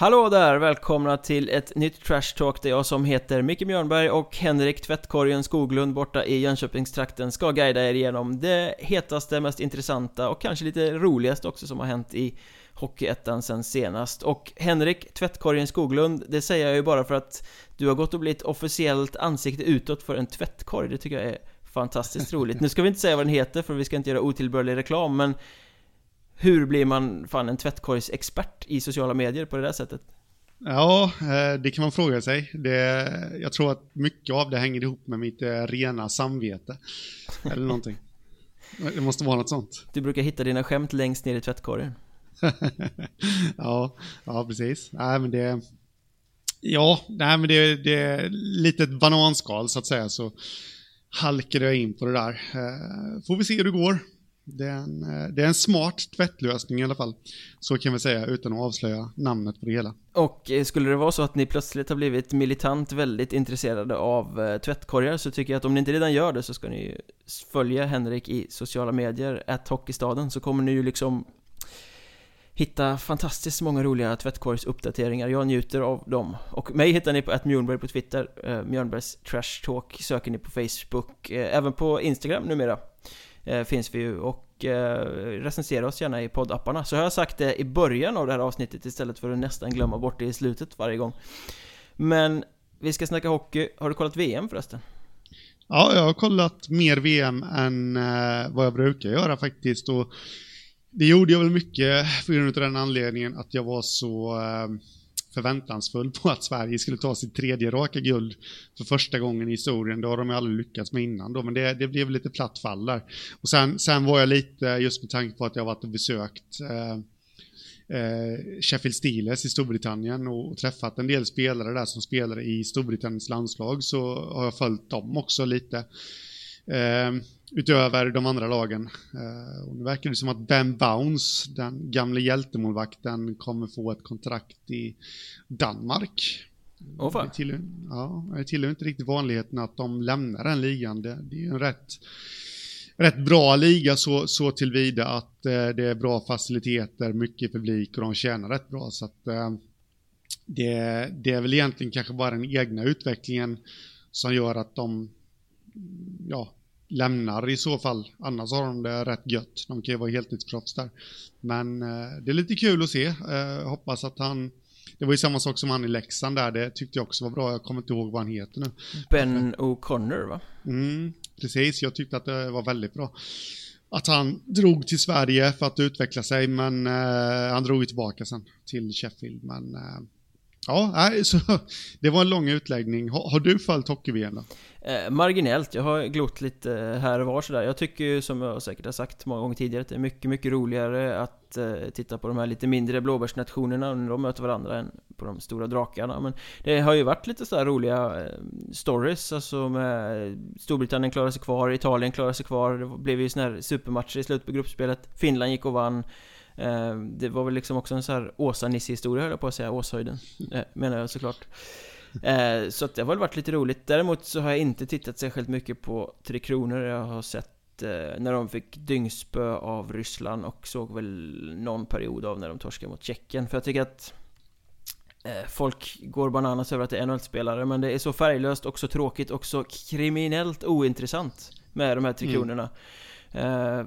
Hallå där! Välkomna till ett nytt Trash Talk där jag som heter Micke Björnberg och Henrik Tvättkorgen Skoglund borta i Jönköpingstrakten ska guida er igenom det hetaste, mest intressanta och kanske lite roligaste också som har hänt i Hockeyettan sen senast. Och Henrik Tvättkorgen Skoglund, det säger jag ju bara för att du har gått och blivit officiellt ansikte utåt för en tvättkorg. Det tycker jag är fantastiskt roligt. Nu ska vi inte säga vad den heter för vi ska inte göra otillbörlig reklam, men hur blir man fan en tvättkorgsexpert i sociala medier på det där sättet? Ja, eh, det kan man fråga sig. Det, jag tror att mycket av det hänger ihop med mitt eh, rena samvete. Eller någonting. Det måste vara något sånt. Du brukar hitta dina skämt längst ner i tvättkorgen. ja, ja, precis. Nej, men det... Ja, nej, men det, det är lite ett bananskal så att säga, så halkade jag in på det där. Eh, får vi se hur det går. Det är, en, eh, det är en smart tvättlösning i alla fall. Så kan vi säga utan att avslöja namnet på det hela. Och eh, skulle det vara så att ni plötsligt har blivit militant väldigt intresserade av eh, tvättkorgar så tycker jag att om ni inte redan gör det så ska ni följa Henrik i sociala medier, att Hockeystaden, så kommer ni ju liksom hitta fantastiskt många roliga tvättkorgsuppdateringar. Jag njuter av dem. Och mig hittar ni på att Mjörnberg på Twitter, eh, Mjörnbergs Trash Talk söker ni på Facebook, eh, även på Instagram numera eh, finns vi ju och eh, recensera oss gärna i poddapparna. Så har jag sagt det i början av det här avsnittet istället för att nästan glömma bort det i slutet varje gång. Men vi ska snacka hockey. Har du kollat VM förresten? Ja, jag har kollat mer VM än eh, vad jag brukar göra faktiskt. Och det gjorde jag väl mycket på grund av den anledningen att jag var så eh, förväntansfull på att Sverige skulle ta sitt tredje raka guld för första gången i historien. Det har de ju aldrig lyckats med innan då, men det, det blev lite platt fall där. Och sen, sen var jag lite, just med tanke på att jag varit och besökt eh, eh, Sheffield Steelers i Storbritannien och, och, träffat en del spelare där som spelar i Storbritanniens landslag så har jag följt dem också lite. Eh, utöver de andra lagen. Uh, och nu verkar det som att Ben Bounce, den gamle hjältemålvakten, kommer få ett kontrakt i Danmark. Oh. Det tillhör, ja, det tillhör inte riktigt vanligheten att de lämnar den ligan. Det, det är ju en rätt, rätt bra liga så, så tillvida att uh, det är bra faciliteter, mycket publik och de tjänar rätt bra. Så att, uh, det, det är väl egentligen kanske bara den egna utvecklingen som gör att de ja, lämnar i så fall. Annars har de det rätt gött. De kan ju vara heltidsproffs där. Men eh, det är lite kul att se. Eh, hoppas att han det var ju samma sak som han i Leksand där, det tyckte jag också var bra. Jag kommer inte ihåg vad han heter nu. Ben O'Connor va? Mm, precis. Jag tyckte att det var väldigt bra. Att han drog till Sverige för att utveckla sig, men eh, han drog ju tillbaka sen till Sheffield. Men Ja, ja, så, det var en lång utläggning. Har, har du följt hockey-VM då? Eh, marginellt, jag har glott lite här och var sådär. Jag tycker ju, som jag säkert har sagt många gånger tidigare, att det är mycket, mycket roligare att eh, titta på de här lite mindre blåbärsnationerna när de möter varandra än på de stora drakarna. Men det har ju varit lite sådär roliga eh, stories, alltså med Storbritannien klarar sig kvar, Italien klarar sig kvar, det blev ju sådana här supermatcher i slutet på gruppspelet, Finland gick och vann. Eh, det var väl liksom också en sån här Åsa-Nisse-historia höll jag på att säga, Åshöjden, eh, menar jag såklart. Eh, så att det har väl varit lite roligt. Däremot så har jag inte tittat särskilt mycket på Tre Kronor. Jag har sett eh, när de fick dyngspö av Ryssland och såg väl någon period av när de torskade mot Tjeckien. För jag tycker att eh, folk går bananas över att det är NHL-spelare, men det är så färglöst och så tråkigt och så kriminellt ointressant med de här Tre mm. Kronorna. Mm.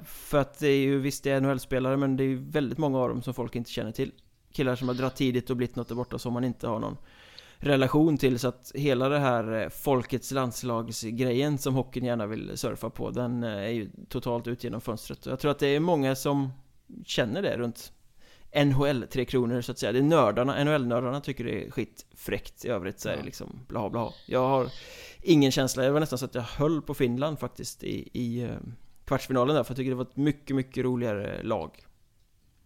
För att det är ju, visst det är NHL-spelare, men det är ju väldigt många av dem som folk inte känner till. Killar som har dragit tidigt och blivit något där borta som man inte har någon relation till så att hela det här eh, folkets landslagsgrejen som hockeyn gärna vill surfa på den eh, är ju totalt ut genom fönstret. Jag tror att det är många som känner det runt NHL Tre Kronor så att säga. Det är nördarna, NHL-nördarna tycker det är skitfräckt. I övrigt så är det liksom bla bla. Jag har ingen känsla, det var nästan så att jag höll på Finland faktiskt i, i eh, kvartsfinalen där för jag tycker det var ett mycket, mycket roligare lag.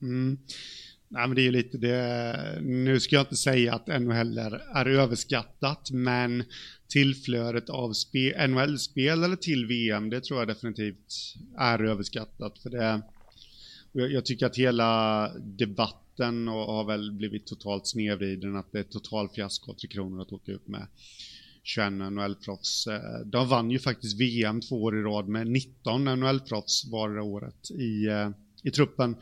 Mm. Nej, men det är ju lite det. Nu ska jag inte säga att NHL är, överskattat, men tillflödet av NHL-spelare till VM, det tror jag definitivt är överskattat. För det, jag, jag tycker att hela debatten har väl blivit totalt snedvriden, att det är total fiasko Tre Kronor att åka upp med 21 NHL-proffs. Eh, de vann ju faktiskt VM två år i rad med 19 NHL-proffs vardera året i, eh, i truppen.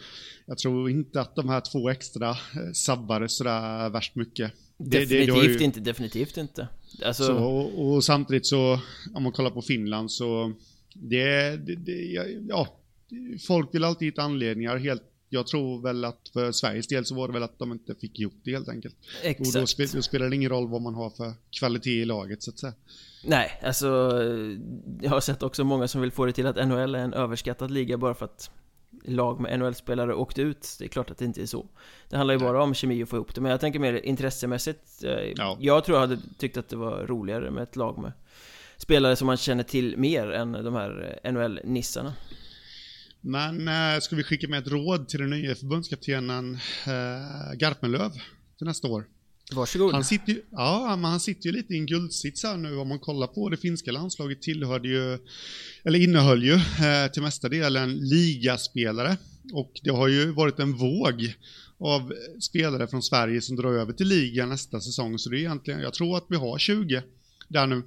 Jag tror inte att de här två extra eh, sabbade sådär värst mycket. Definitivt det, det ju... inte, definitivt inte. Alltså... Så, och, och, samtidigt så, om man kollar på Finland så, det, det, det ja, folk vill alltid hitta anledningar. Helt, jag tror väl att för Sveriges del så var det väl att de inte fick ihop det helt enkelt. Exakt. Och då, sp då spelar det ingen roll vad man har för kvalitet i laget så att säga. Nej, alltså jag har sett också många som vill få det till att NHL är en överskattad liga bara för att lag med NHL-spelare åkte ut. Det är klart att det inte är så. Det handlar ju bara om kemi och få ihop det. Men jag tänker mer intressemässigt. Eh, ja. Jag tror jag hade tyckt att det var roligare med ett lag med spelare som man känner till mer än de här NHL-nissarna. Men äh, ska vi skicka med ett råd till den nya förbundskaptenen äh, Garpenlöv till nästa år? Varsågod. Han sitter ju, ja, men han sitter ju lite i en guldsits här nu om man kollar på det finska landslaget tillhörde ju, eller innehöll ju eh, till mesta delen ligaspelare. Och det har ju varit en våg av spelare från Sverige som drar över till ligan nästa säsong. Så det är egentligen, jag tror att vi har 20 där nu.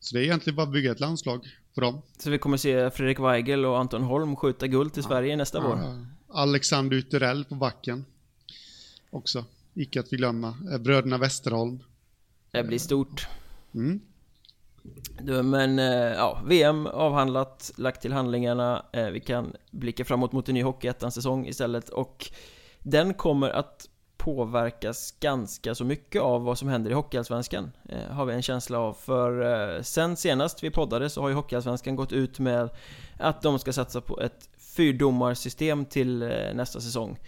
Så det är egentligen bara att bygga ett landslag för dem. Så vi kommer se Fredrik Weigel och Anton Holm skjuta guld till Sverige nästa ja, vår? Alexander Uterell på backen. Också. Icke att förglömma. Eh, bröderna Westerholm. Det blir stort. Mm. Du, men eh, ja, VM avhandlat, lagt till handlingarna. Eh, vi kan blicka framåt mot en ny Hockeyettan-säsong istället och den kommer att påverkas ganska så mycket av vad som händer i Hockeyallsvenskan eh, Har vi en känsla av För eh, sen senast vi poddade så har ju Hockeyallsvenskan gått ut med Att de ska satsa på ett fyrdomarsystem till eh, nästa säsong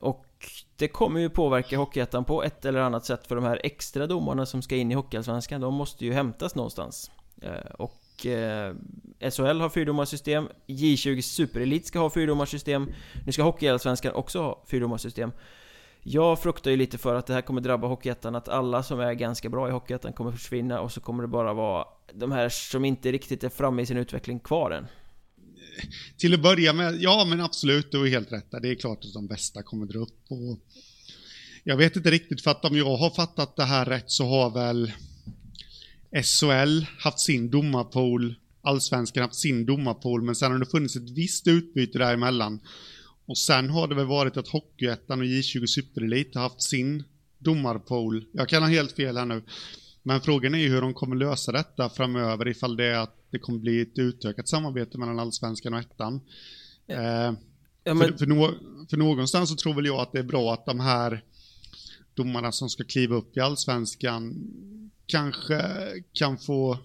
Och det kommer ju påverka Hockeyettan på ett eller annat sätt för de här extra domarna som ska in i Hockeyallsvenskan, de måste ju hämtas någonstans. Eh, och eh, SHL har fyrdomarsystem, J20 Superelit ska ha fyrdomarsystem, nu ska Hockeyallsvenskan också ha fyrdomarsystem. Jag fruktar ju lite för att det här kommer drabba Hockeyettan, att alla som är ganska bra i Hockeyettan kommer försvinna och så kommer det bara vara de här som inte riktigt är framme i sin utveckling kvar än till att börja med, ja men absolut, du är helt rätt Det är klart att de bästa kommer dra upp. Och jag vet inte riktigt, för att om jag har fattat det här rätt så har väl SHL haft sin domarpool, Allsvenskan haft sin domarpool, men sen har det funnits ett visst utbyte däremellan. Och sen har det väl varit att Hockeyettan och J20 Superelit har haft sin domarpool. Jag kan ha helt fel här nu. Men frågan är ju hur de kommer lösa detta framöver ifall det är att det kommer bli ett utökat samarbete mellan allsvenskan och ettan. Ja. Eh, ja, men... för, för, no för, någonstans så tror väl jag att det är bra att de här domarna som ska kliva upp i allsvenskan kanske kan få,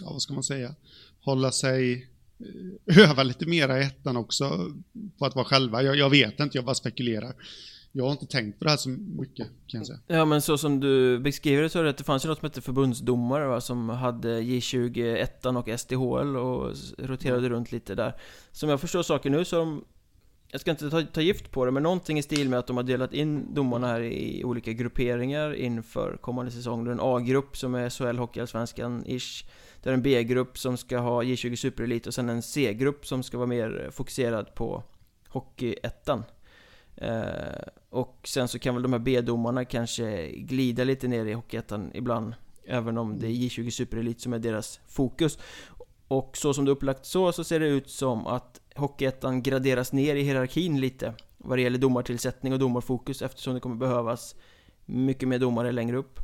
ja vad ska man säga, hålla sig Eh, öva lite mera i ettan också på att vara själva. Jag, jag vet inte, jag bara spekulerar. Jag har inte tänkt på det här så mycket kan jag säga. Ja men så som du beskriver det så är det att det fanns ju något som hette förbundsdomare va, som hade J20, ettan och SDHL och roterade mm. runt lite där. Som jag förstår saker nu så har de jag ska inte ta, ta gift på det, men någonting i stil med att de har delat in domarna här i olika grupperingar inför kommande säsong. Det är en A-grupp som är SHL Hockeyallsvenskan-ish. Det är en B-grupp som ska ha J20 Superelit och sen en C-grupp som ska vara mer fokuserad på Hockeyettan. Eh, och sen så kan väl de här B-domarna kanske glida lite ner i Hockeyettan ibland Även om det är J20 Superelit som är deras fokus Och så som det är upplagt så, så ser det ut som att Hockeyettan graderas ner i hierarkin lite Vad det gäller domartillsättning och domarfokus eftersom det kommer behövas Mycket mer domare längre upp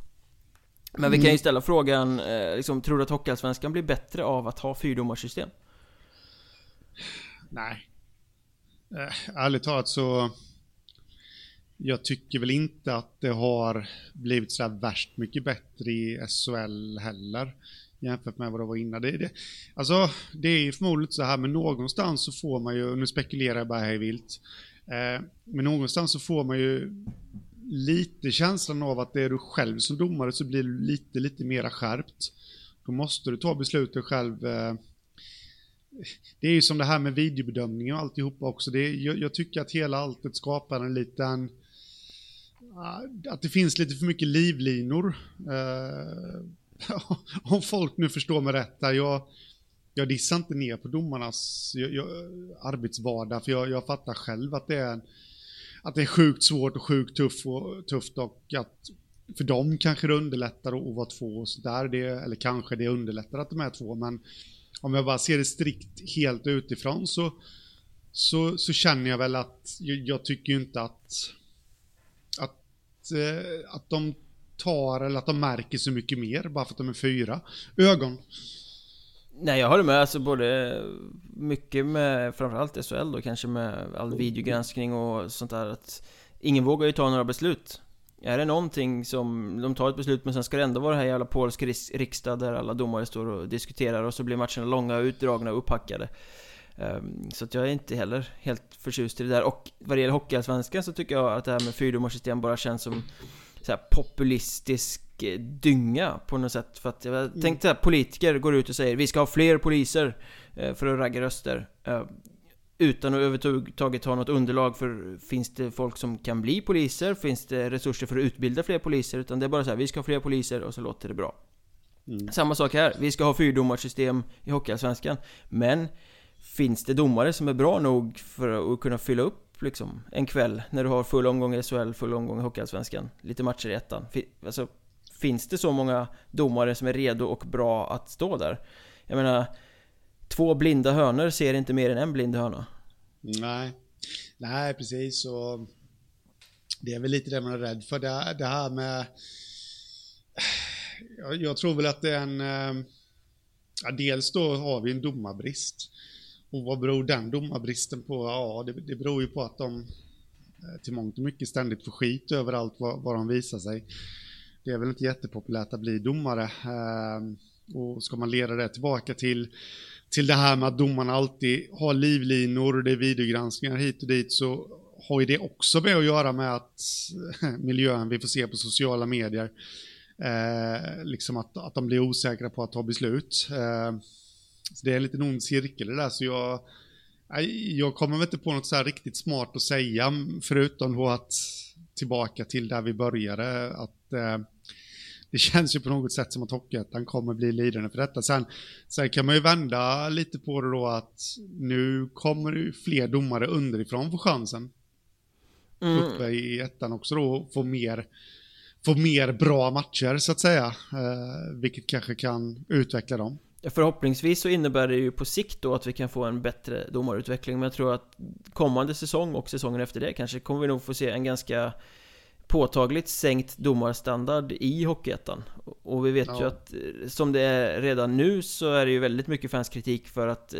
men vi kan ju mm. ställa frågan, eh, liksom, tror du att Hockeyallsvenskan blir bättre av att ha fyrdomarsystem? Nej eh, Ärligt talat så jag tycker väl inte att det har blivit så värst mycket bättre i SHL heller jämfört med vad det var innan. Det, det, alltså, det är ju förmodligen så här, men någonstans så får man ju, nu spekulerar jag bara här vilt, eh, men någonstans så får man ju lite känslan av att det är du själv som domare så blir du lite, lite mera skärpt. Då måste du ta beslutet själv. Eh, det är ju som det här med videobedömning och alltihopa också. Det är, jag, jag tycker att hela alltet skapar en liten ah, att det finns lite för mycket livlinor. Uh, om folk nu förstår mig rätt där, jag, jag dissar inte ner på domarnas jag, jag, arbetsvardag, för jag, jag fattar själv att det är en att det är sjukt svårt och sjukt tuff och, tufft och att för dem kanske det underlättar att vara två och sådär, det, eller kanske det underlättar att de är två, men om jag bara ser det strikt helt utifrån så så, så känner jag väl att jag, jag tycker ju inte att, att, eh, att de tar eller att de märker så mycket mer bara för att de är fyra. Ögon. Nej jag håller med, alltså både mycket med framförallt SHL då kanske med all videogranskning och sånt där att Ingen vågar ju ta några beslut. Är det någonting som de tar ett beslut men sen ska det ändå vara det här jävla polsk riksdag där alla domare står och diskuterar och så blir matcherna långa, utdragna och upphackade. Um, Så att jag är inte heller helt förtjust i det där. Och vad det gäller Hockeyallsvenskan så tycker jag att det här med fyrdomarsystem bara känns som så populistisk dynga på något sätt För att jag mm. tänkte att politiker går ut och säger Vi ska ha fler poliser eh, För att ragga röster eh, Utan att överhuvudtaget ha något underlag för Finns det folk som kan bli poliser? Finns det resurser för att utbilda fler poliser? Utan det är bara så här, Vi ska ha fler poliser och så låter det bra mm. Samma sak här, vi ska ha fyrdomarsystem i Hockeyallsvenskan Men Finns det domare som är bra nog för att kunna fylla upp liksom en kväll när du har full omgång i SHL, full omgång i Hockeyallsvenskan Lite matcher i ettan Alltså Finns det så många domare som är redo och bra att stå där? Jag menar Två blinda hönor ser inte mer än en blind höna Nej Nej precis och Det är väl lite det man är rädd för det, det här med jag, jag, tror väl att det är en eh, ja, Dels då har vi en domarbrist och vad beror den domarbristen på? Ja, det, det beror ju på att de eh, till mångt och mycket ständigt får skit överallt vad, vad de visar sig. Det är väl inte jättepopulärt att bli domare. Ehm, och ska man leda det tillbaka till, till det här med att domarna alltid har livlinor och det är videogranskningar hit och dit så har ju det också med att göra med att miljön vi får se på sociala medier, eh, liksom att, att de blir osäkra på att ta beslut. Eh, så det är en liten ond cirkel det där, så jag, jag kommer väl inte på något så här riktigt smart att säga, förutom då att tillbaka till där vi började, att eh, det känns ju på något sätt som att Hockeyettan kommer bli lidande för detta. Sen, sen kan man ju vända lite på det då att nu kommer ju fler domare underifrån få chansen. Mm. Uppe i ettan också då, få mer, få mer bra matcher så att säga. Eh, vilket kanske kan utveckla dem. Förhoppningsvis så innebär det ju på sikt då att vi kan få en bättre domarutveckling Men jag tror att kommande säsong och säsongen efter det kanske kommer vi nog få se en ganska påtagligt sänkt domarstandard i Hockeyettan. Och vi vet ja. ju att eh, som det är redan nu så är det ju väldigt mycket fanskritik för att eh,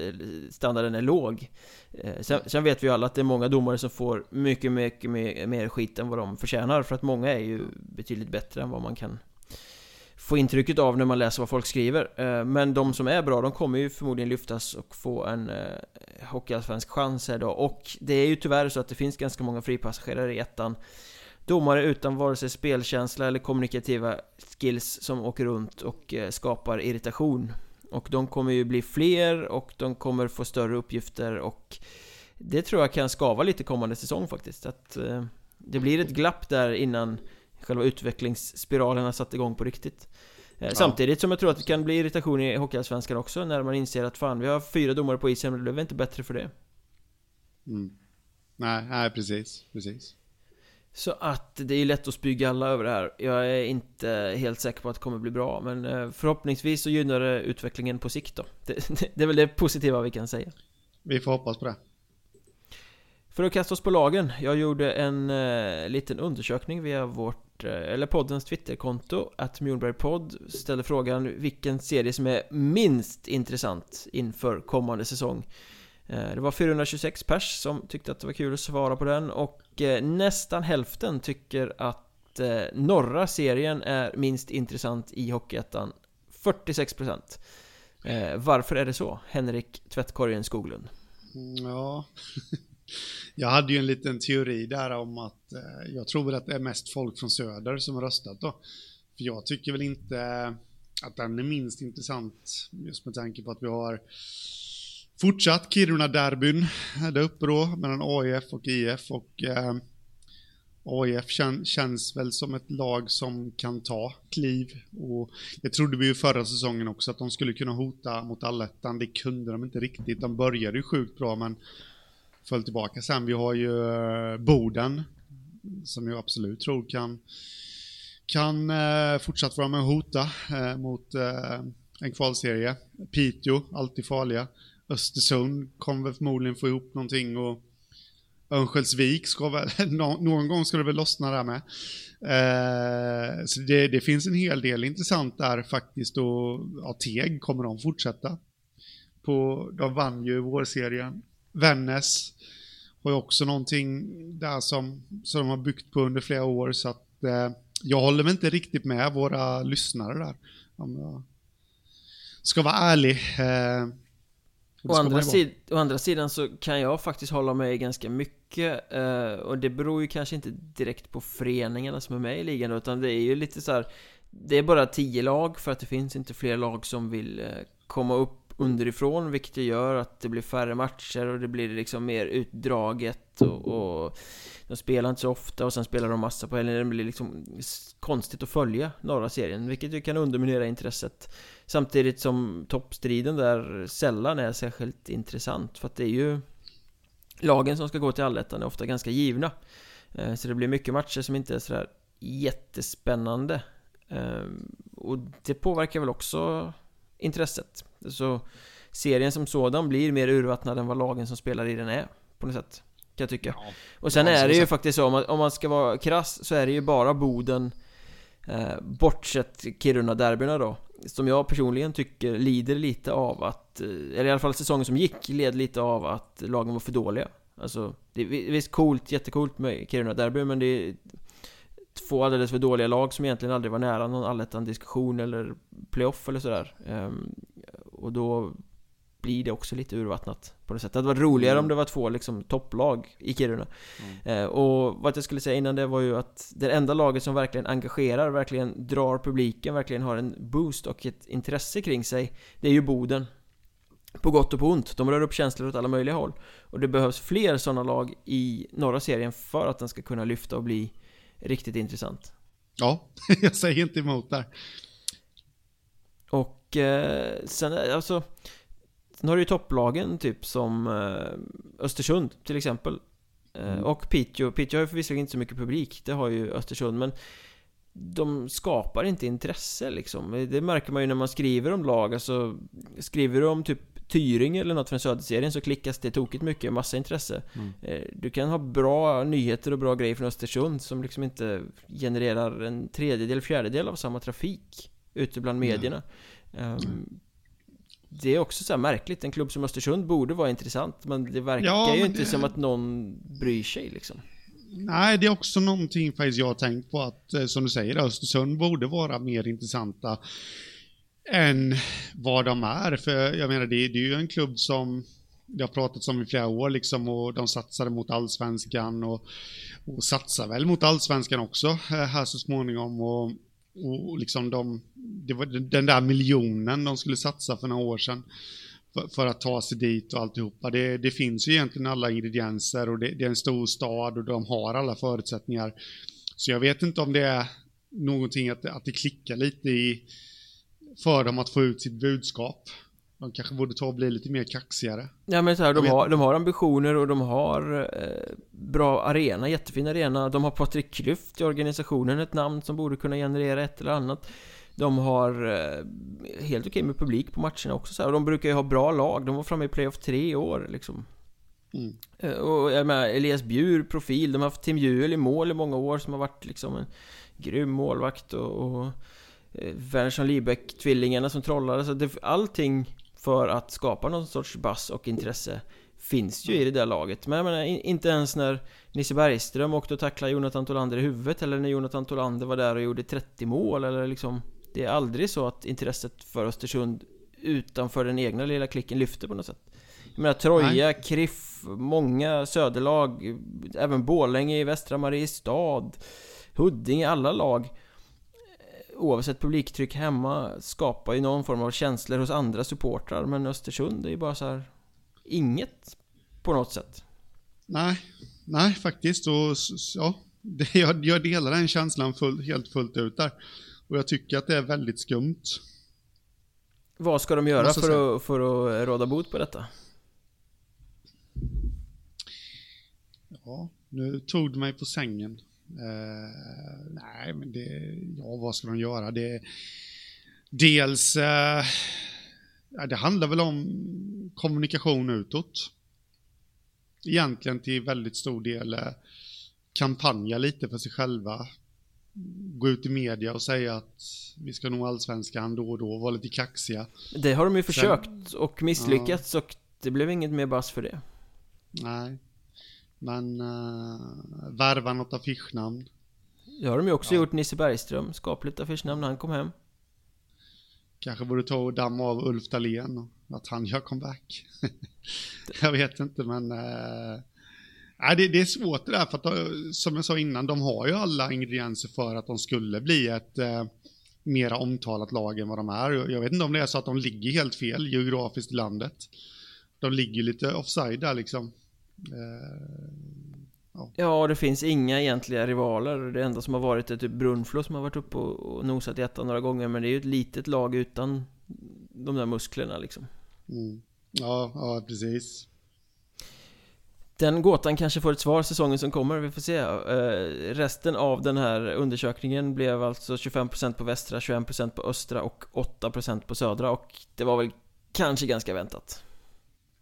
standarden är låg. Eh, sen, sen, vet vi ju alla att det är många domare som får mycket, mycket mer, mer skit än vad de förtjänar För att många är ju betydligt bättre än vad man kan få intrycket av när man läser vad folk skriver. Men de som är bra, de kommer ju förmodligen lyftas och få en hockeyallsvensk chans här då. Och det är ju tyvärr så att det finns ganska många fripassagerare i ettan domare utan vare sig spelkänsla eller kommunikativa skills som åker runt och eh, skapar irritation. Och de kommer ju bli fler och de kommer få större uppgifter och det tror jag kan skava lite kommande säsong faktiskt. Att eh, det blir ett glapp där innan själva utvecklingsspiralen har satt igång på riktigt. Eh, ja. Samtidigt som jag tror att det kan bli irritation i Hockeyallsvenskan också när man inser att fan, vi har fyra domare på isen men det blev inte bättre för det. Mm. Nej, nej precis, precis. Så att det är lätt att spy galla över det här. Jag är inte helt säker på att det kommer bli bra Men eh, förhoppningsvis så gynnar det utvecklingen på sikt då. Det, det, är väl det positiva vi kan säga. Vi får hoppas på det. För att kasta oss på lagen Jag gjorde en eh, liten undersökning via vårt eh, Eller poddens Twitterkonto Att Mjolbergpodd ställde frågan Vilken serie som är minst intressant inför kommande säsong Eh, det var 426 pers som tyckte att det var kul att svara på den och eh, nästan hälften tycker att eh, norra serien är minst intressant i Hockeyettan 46% Varför är det så? Henrik Tvättkorgen Skoglund mm, Ja Jag hade ju en liten teori där om att jag tror väl att det är mest folk från söder som har röstat då. För jag tycker väl inte att den är minst intressant just med tanke på att vi har fortsatt Kiruna-derbyn eh, där uppe då mellan AIF och IF och eh, AIF kän, känns väl som ett lag som kan ta kliv och det trodde vi ju förra säsongen också att de skulle kunna hota mot allettan. Det kunde de inte riktigt. De började ju sjukt bra men föll tillbaka sen. Vi har ju eh, Boden som jag absolut tror kan kan eh, fortsatt vara med och hota eh, mot eh, en kvalserie. Piteå, alltid farliga. Östersund kommer väl förmodligen få ihop någonting och Örnsköldsvik ska väl, någon gång ska det väl lossna där med. Eh, så det, det, finns en hel del intressant där faktiskt och ja, Teg kommer de fortsätta. På, de vann ju vårserien. Vännäs har ju också någonting där som, som de har byggt på under flera år så att eh, jag håller väl inte riktigt med våra lyssnare där. Om jag ska vara ärlig. Eh, Å andra, sid å andra sidan så kan jag faktiskt hålla med ganska mycket eh, Och det beror ju kanske inte direkt på föreningarna som är med i ligan Utan det är ju lite så här, Det är bara tio lag för att det finns inte fler lag som vill eh, komma upp underifrån Vilket gör att det blir färre matcher och det blir liksom mer utdraget och, och de spelar inte så ofta och sen spelar de massa på helgen. Det blir liksom konstigt att följa norra serien Vilket ju kan underminera intresset. Samtidigt som toppstriden där sällan är särskilt intressant För att det är ju Lagen som ska gå till allettan är ofta ganska givna. Eh, så det blir mycket matcher som inte är sådär jättespännande. Eh, och det påverkar väl också intresset. Så serien som sådan blir mer urvattnad än vad lagen som spelar i den är På något sätt Kan jag tycka. Ja, Och sen är det ju faktiskt så om man ska vara krass så är det ju bara Boden eh, Bortsett Kiruna-derbyna då Som jag personligen tycker lider lite av att eh, Eller i alla fall säsongen som gick led lite av att lagen var för dåliga. Alltså Det är visst coolt, jättekult med Kiruna-derby men det är Två alldeles för dåliga lag som egentligen aldrig var nära någon allettan diskussion eller playoff eller sådär um, Och då blir det också lite urvattnat på något sätt. Det hade varit roligare mm. om det var två liksom topplag i Kiruna. Mm. Eh, och vad jag skulle säga innan det var ju att det enda laget som verkligen engagerar, verkligen drar publiken, verkligen har en boost och ett intresse kring sig, det är ju Boden. På gott och på ont. De rör upp känslor åt alla möjliga håll. Och det behövs fler sådana lag i norra serien för att den ska kunna lyfta och bli riktigt intressant. Ja, jag säger inte emot där. Och eh, sen, alltså Sen har du ju topplagen typ som eh, Östersund till exempel eh, mm. Och Piteå, Piteå har ju förvisso inte så mycket publik Det har ju Östersund men De skapar inte intresse liksom Det märker man ju när man skriver om lag Alltså Skriver du om typ Tyring eller något från Söderserien så klickas det tokigt mycket, massa intresse mm. Eh, du kan ha bra nyheter och bra grejer från Östersund som liksom inte genererar en tredjedel, fjärdedel av samma trafik Ute bland medierna mm. Um, det är också så märkligt, en klubb som Östersund borde vara intressant Men det verkar ja, ju inte det... som att någon bryr sig liksom Nej, det är också någonting faktiskt jag har tänkt på att, eh, som du säger, Östersund borde vara mer intressanta än vad de är. För jag menar, det, det är ju en klubb som det har pratats om i flera år liksom och de satsade mot allsvenskan och, och satsar väl mot allsvenskan också eh, här så småningom och och liksom de, det var den där miljonen de skulle satsa för några år sedan för, för att ta sig dit och alltihopa. Det, det finns ju egentligen alla ingredienser och det, det, är en stor stad och de har alla förutsättningar. Så jag vet inte om det är någonting att, att det klickar lite i för dem att få ut sitt budskap. De kanske borde ta och bli lite mer kaxigare. Ja men så här, de, har, de har ambitioner och de har eh, bra arena, jättefin arena. De har Patrik Klyft i organisationen, ett namn som borde kunna generera ett eller annat. De har eh, helt okej med publik på matcherna också så här. Och de brukar ju ha bra lag. De var framme i playoff tre år liksom. Mm. Eh, och jag menar, Elias Bjur, profil. De har haft Tim Juel i mål i många år som har varit liksom en grym målvakt och, och eh, Wernersson Liebeck, tvillingarna som trollade. Så det, allting för att skapa någon sorts bass och intresse finns ju i det där laget. Men jag menar, inte ens när Nisse Bergström åkte och tacklade Jonathan Tolander i huvudet eller när Jonathan Tolander var där och gjorde 30 mål eller liksom Det är aldrig så att intresset för Östersund utanför den egna lilla klicken lyfter på något sätt. Jag menar Troja, Kriff, många söderlag, även Borlänge i västra Mariestad, Huddinge, alla lag oavsett publiktryck hemma skapar ju någon form av känslor hos andra supportrar Men Östersund är ju bara så här, Inget på något sätt. Nej, nej faktiskt. Och ja det, jag, jag delar den känslan full, helt fullt ut där. Och jag tycker att det är väldigt skumt. Vad ska de göra för att, för att råda bot på detta? Ja, nu tog du mig på sängen Uh, nej, men det, ja, vad ska de göra? Det, dels, ja, det handlar väl om kommunikation utåt. Egentligen till väldigt stor del eh, kampanja lite för sig själva. Gå ut i media och säga att vi ska nå allsvenskan då och då, vara lite kaxiga. Det har de ju försökt och misslyckats ja. och det blev inget mer bass för det. Nej. Men uh, värva något affischnamn. Det har de ju också ja. gjort, Nisse Bergström. Skapligt affischnamn när han kom hem. Kanske borde ta och damma av Ulf Dahlén och att han gör comeback. jag vet inte men... Uh, nej, det, det, är svårt det där för att uh, som jag sa innan, de har ju alla ingredienser för att de skulle bli ett uh, mera omtalat lag än vad de är. Jag vet inte om det är så att de ligger helt fel geografiskt i landet. De ligger lite offside där liksom. Uh, Ja. ja, det finns inga egentliga rivaler. Det enda som har varit är typ Brunflo som har varit uppe och, nosat i ettan några gånger. Men det är ju ett litet lag utan de där musklerna liksom. Mm. Ja, ja precis. Den gåtan kanske får ett svar säsongen som kommer, vi får se. Uh, resten av den här undersökningen blev alltså 25% på västra, 21% på östra och 8% på södra och det var väl kanske ganska väntat.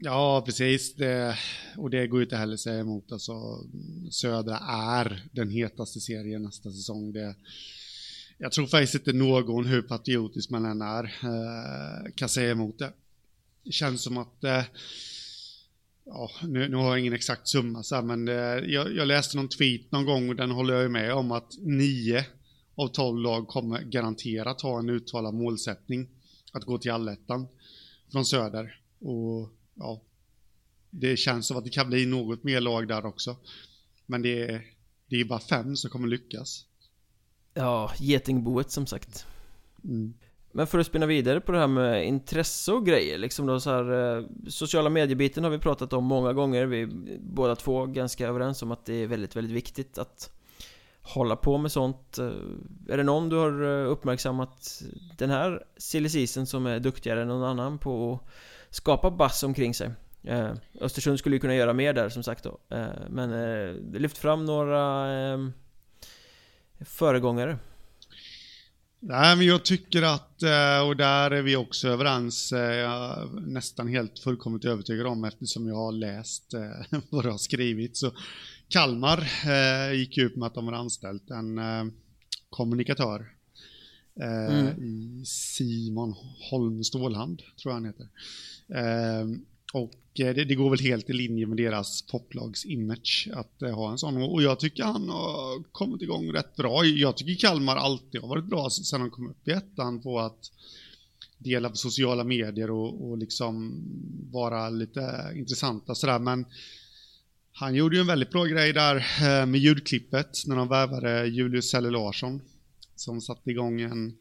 Ja, precis. Det, och det går ju inte heller att säga emot. Alltså, Södra är den hetaste serien nästa säsong. Det, jag tror faktiskt inte någon, hur patriotisk man än är, eh, kan säga emot det. Det känns som att, eh, ja, nu, nu, har jag ingen exakt summa så här, men eh, jag, jag, läste någon tweet någon gång och den håller jag ju med om att nio av tolv lag kommer garanterat ha en uttalad målsättning att gå till allettan från söder. Och ja, det känns som att det kan bli något mer lag där också. Men det är, det är bara fem som kommer lyckas. Ja, getingboet som sagt. Mm. Men för att spinna vidare på det här med intresse och grejer liksom då så här, eh, Sociala mediebiten har vi pratat om många gånger Vi är båda två ganska överens om att det är väldigt, väldigt viktigt att Hålla på med sånt eh, Är det någon du har eh, uppmärksammat Den här silly som är duktigare än någon annan på att skapa bass omkring sig. Eh, Östersund skulle ju kunna göra mer där som sagt då. Eh, Men eh, lyft fram några eh, föregångare. Nej, men jag tycker att, eh, och där är vi också överens, eh, nästan helt fullkomligt övertygad om eftersom jag har läst eh, vad du har skrivit. Så Kalmar gick ut med att de har anställt en kommunikatör mm. i Simon Holm Stålhand, tror jag han heter. Ehm, och eh, det, det, går väl helt i linje med deras poplags image att eh, ha en sån. Och jag tycker han har kommit igång rätt bra. Jag tycker Kalmar alltid har varit bra sen de kom upp i ettan på att dela på sociala medier och, och liksom vara lite intressanta sådär. Men han gjorde ju en väldigt bra grej där eh, med ljudklippet när de värvade Julius Selle Larsson. Som satte igång en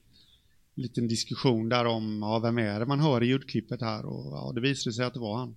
liten diskussion där om, ja, vem är det man hör i ljudklippet här och ja, det visade sig att det var han.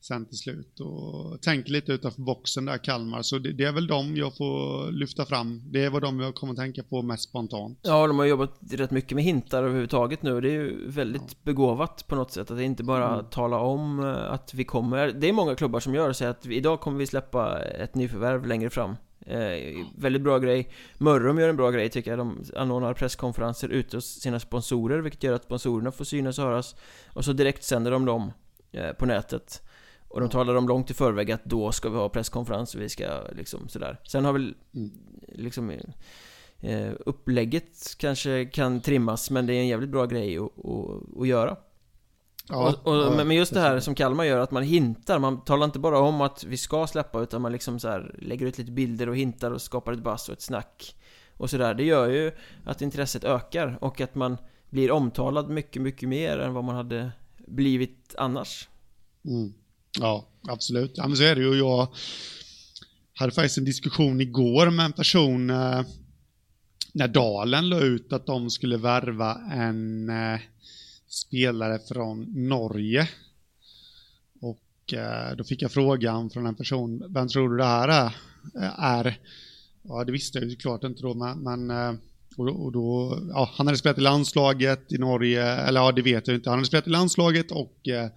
Sen till slut och tänker lite utanför boxen där Kalmar så det, det, är väl de jag får lyfta fram. Det är vad de jag kommer att tänka på mest spontant. Ja, de har jobbat rätt mycket med hintar överhuvudtaget nu. Det är ju väldigt ja. begåvat på något sätt att inte bara mm. tala om eh, att vi kommer. Det är många klubbar som gör säger att idag kommer vi släppa ett nyförvärv längre fram. Eh, väldigt bra grej. Mörrum gör en bra grej tycker jag. De anordnar presskonferenser ute hos sina sponsorer Vilket gör att sponsorerna får synas och höras. Och så direkt sänder de dem eh, på nätet. Och de talar om långt i förväg att då ska vi ha presskonferens vi ska liksom sådär. Sen har väl mm. liksom eh, Upplägget kanske kan trimmas men det är en jävligt bra grej att, att, att göra Ja, och, och, ja, men just det här som Kalmar gör, att man hintar, man talar inte bara om att vi ska släppa utan man liksom så här lägger ut lite bilder och hintar och skapar ett bass och ett snack och sådär. Det gör ju att intresset ökar och att man blir omtalad mycket, mycket mer än vad man hade blivit annars. Mm. Ja, absolut. Ja, men så är det ju. Jag hade faktiskt en diskussion igår med en person eh, när Dalen la ut att de skulle värva en eh, spelare från Norge. Och eh, då fick jag frågan från en person, vem tror du det här är? är? Ja, det visste jag ju klart inte då, men, men eh, och då, och då, ja, han hade spelat i landslaget i Norge, eller ja, det vet jag inte. Han hade spelat i landslaget och, eh,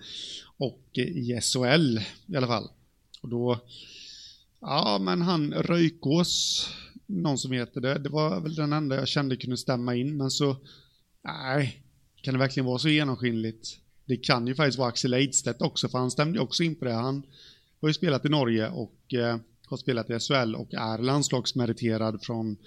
och i SHL i alla fall. Och då, ja, men han Röjkås, någon som heter det, det var väl den enda jag kände kunde stämma in, men så, nej, kan det verkligen vara så genomskinligt? det kan ju faktiskt vara Axel Eidstedt också, för han stämde ju också in på det. Han har ju spelat i Norge och eh, har spelat i SHL och är landslagsmeriterad från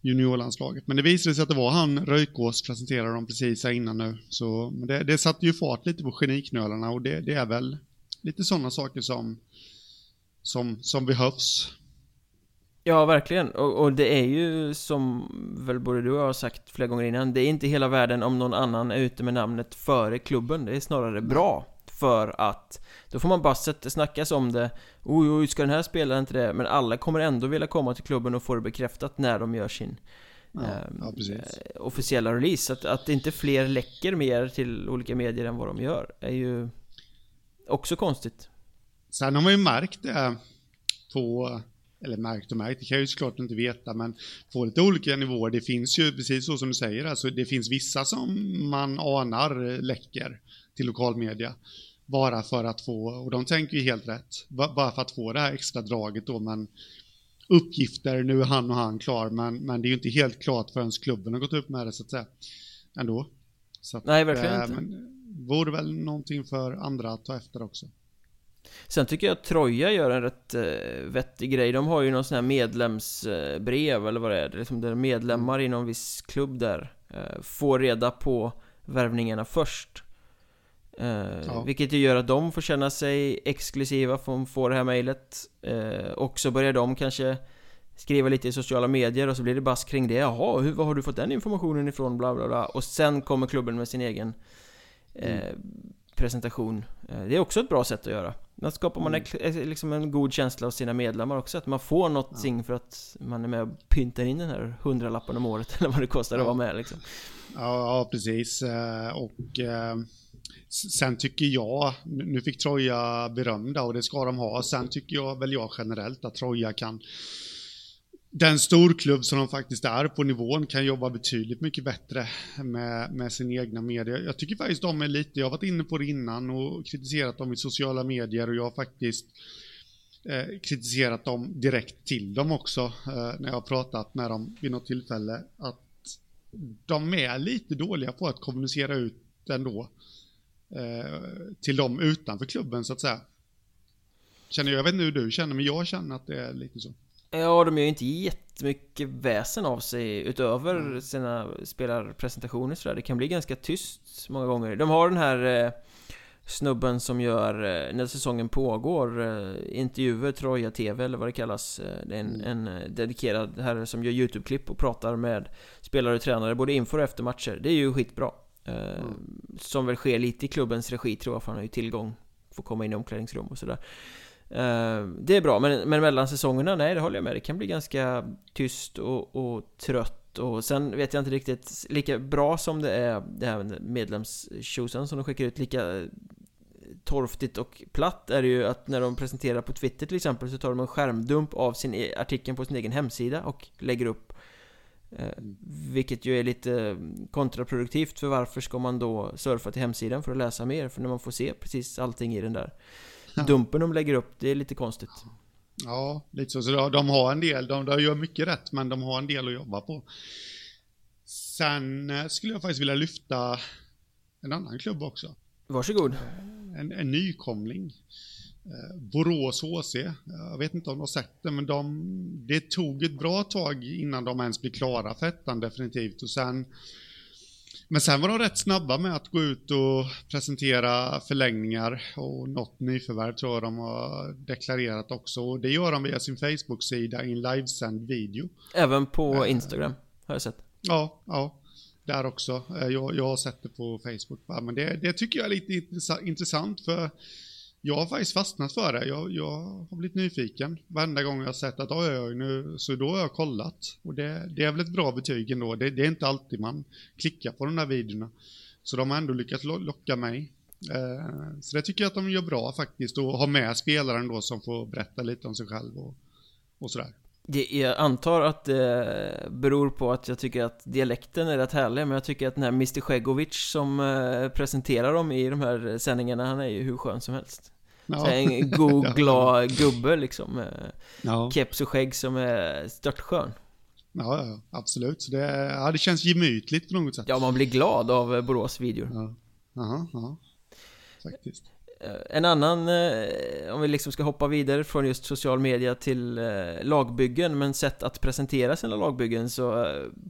juniorlandslaget. Men det visade sig att det var han, Röjkås, presenterade dem precis här innan nu. Så det, det satte ju fart lite på geniknölarna och det, det är väl lite sådana saker som, som, som behövs. Ja, verkligen. Och, och, det är ju som väl både du och jag har sagt flera gånger innan Det är inte hela världen om någon annan är ute med namnet före klubben. Det är snarare bra För att Då får man bara sätta, snackas om det. Oj, oj, ska den här spela inte det? Men alla kommer ändå vilja komma till klubben och få det bekräftat när de gör sin ja, eh, ja, officiella release. Att, att inte fler läcker mer till olika medier än vad de gör är ju också konstigt. Sen har man ju märkt det på eller märkt och märkt, det kan jag ju såklart inte veta, men på lite olika nivåer. Det finns ju, precis så som du säger, alltså det finns vissa som man anar läcker till lokalmedia. Bara för att få, och de tänker ju helt rätt, bara för att få det här extra draget då, men uppgifter, nu är han och han klar, men, men det är ju inte helt klart förrän klubben har gått upp med det så att säga. Ändå. Så att, Nej, verkligen äh, inte. Men, vore väl någonting för andra att ta efter också. Sen tycker jag att Troja gör en rätt eh, vettig grej. De har ju någon sån här medlemsbrev eller vad det är. Liksom Där medlemmar i någon viss klubb där eh, Får reda på värvningarna först. Eh, ja. Vilket ju gör att de får känna sig exklusiva för de får det här mejlet. Eh, Och så börjar de kanske Skriva lite i sociala medier och så blir det bass kring det. Jaha, hur, var har du fått den informationen ifrån? Bla bla bla. Och sen kommer klubben med sin egen eh, mm. presentation. Eh, Det är också ett bra sätt att göra då skapar man mm. liksom en god känsla hos sina medlemmar också Att man får någonting ja. för att man är med och pyntar in den här hundralappen om året Eller vad det kostar ja. att vara med liksom Ja, ja precis eh, och eh, Sen tycker jag, nu fick Troja beröm och det ska de ha Sen tycker jag väl jag generellt att Troja kan den storklubb som de faktiskt är på nivån kan jobba betydligt mycket bättre med, med sin egna media. Jag tycker faktiskt de är lite, jag har varit inne på det innan och kritiserat dem i sociala medier och jag har faktiskt eh, kritiserat dem direkt till dem också eh, när jag har pratat med dem vid något tillfälle att de är lite dåliga på att kommunicera ut ändå eh, till dem utanför klubben så att säga. Känner jag, jag vet inte hur du känner men jag känner att det är lite så. Ja, de gör ju inte jättemycket väsen av sig utöver mm. sina spelarpresentationer sådär. Det kan bli ganska tyst många gånger. De har den här eh, snubben som gör, eh, när säsongen pågår, eh, intervjuer, Troja TV eller vad det kallas. Eh, det är en, mm. en eh, dedikerad herre som gör YouTube-klipp och pratar med spelare och tränare både inför och efter matcher. Det är ju skitbra. Eh, mm. Som väl sker lite i klubbens regi tror jag, för han har ju tillgång, får komma in i omklädningsrum och sådär. Uh, det är bra, men, men mellan säsongerna, nej det håller jag med. Det kan bli ganska tyst och, och trött och sen vet jag inte riktigt Lika bra som det är det här medlemstjosan som de skickar ut Lika eh, torftigt och platt är det ju att när de presenterar på Twitter till exempel Så tar de en skärmdump av sin e artikeln på sin egen hemsida och lägger upp eh, Vilket ju är lite kontraproduktivt för varför ska man då surfa till hemsidan för att läsa mer? För när man får se precis allting i den där Dumpen de lägger upp, det är lite konstigt. Ja, lite så. Så de har en del, de, de gör mycket rätt, men de har en del att jobba på. Sen eh, skulle jag faktiskt vilja lyfta en annan klubb också. Varsågod. En, en nykomling. Eh, Borås HC. Jag vet inte om du har sett det, men de, det tog ett bra tag innan de ens blev klara för ettan definitivt. Och sen men sen var de rätt snabba med att gå ut och presentera förlängningar och något nyförvärv tror jag de har deklarerat också. Och det gör de via sin Facebook-sida i en livesänd video. Även på äh, Instagram har jag sett. Ja, ja. Där också. Eh, jag, jag har sett det på Facebook. Men det, det tycker jag är lite intressant för jag har faktiskt fastnat för det. Jag, jag har blivit nyfiken varenda gång jag har sett att ah, oj, oj, nu, så då har jag kollat. Och det, det är väl ett bra betyg ändå. Det, det är inte alltid man klickar på de här videorna. Så de har ändå lyckats locka mig. Eh, så det tycker jag att de gör bra faktiskt och ha med spelaren då som får berätta lite om sig själv och, och sådär. Det, jag antar att det beror på att jag tycker att dialekten är rätt härlig Men jag tycker att den här Mr Sjegovic som eh, presenterar dem i de här sändningarna Han är ju hur skön som helst ja. En god, glad gubbe liksom ja. Keps och skägg som är störtskön Ja, ja, absolut. Så det, ja, det känns gemytligt på något sätt. Ja, man blir glad av Borås videor. Ja. Aha, aha. faktiskt. Eh, en annan, eh, om vi liksom ska hoppa vidare från just social media till eh, lagbyggen men sätt att presentera sina lagbyggen så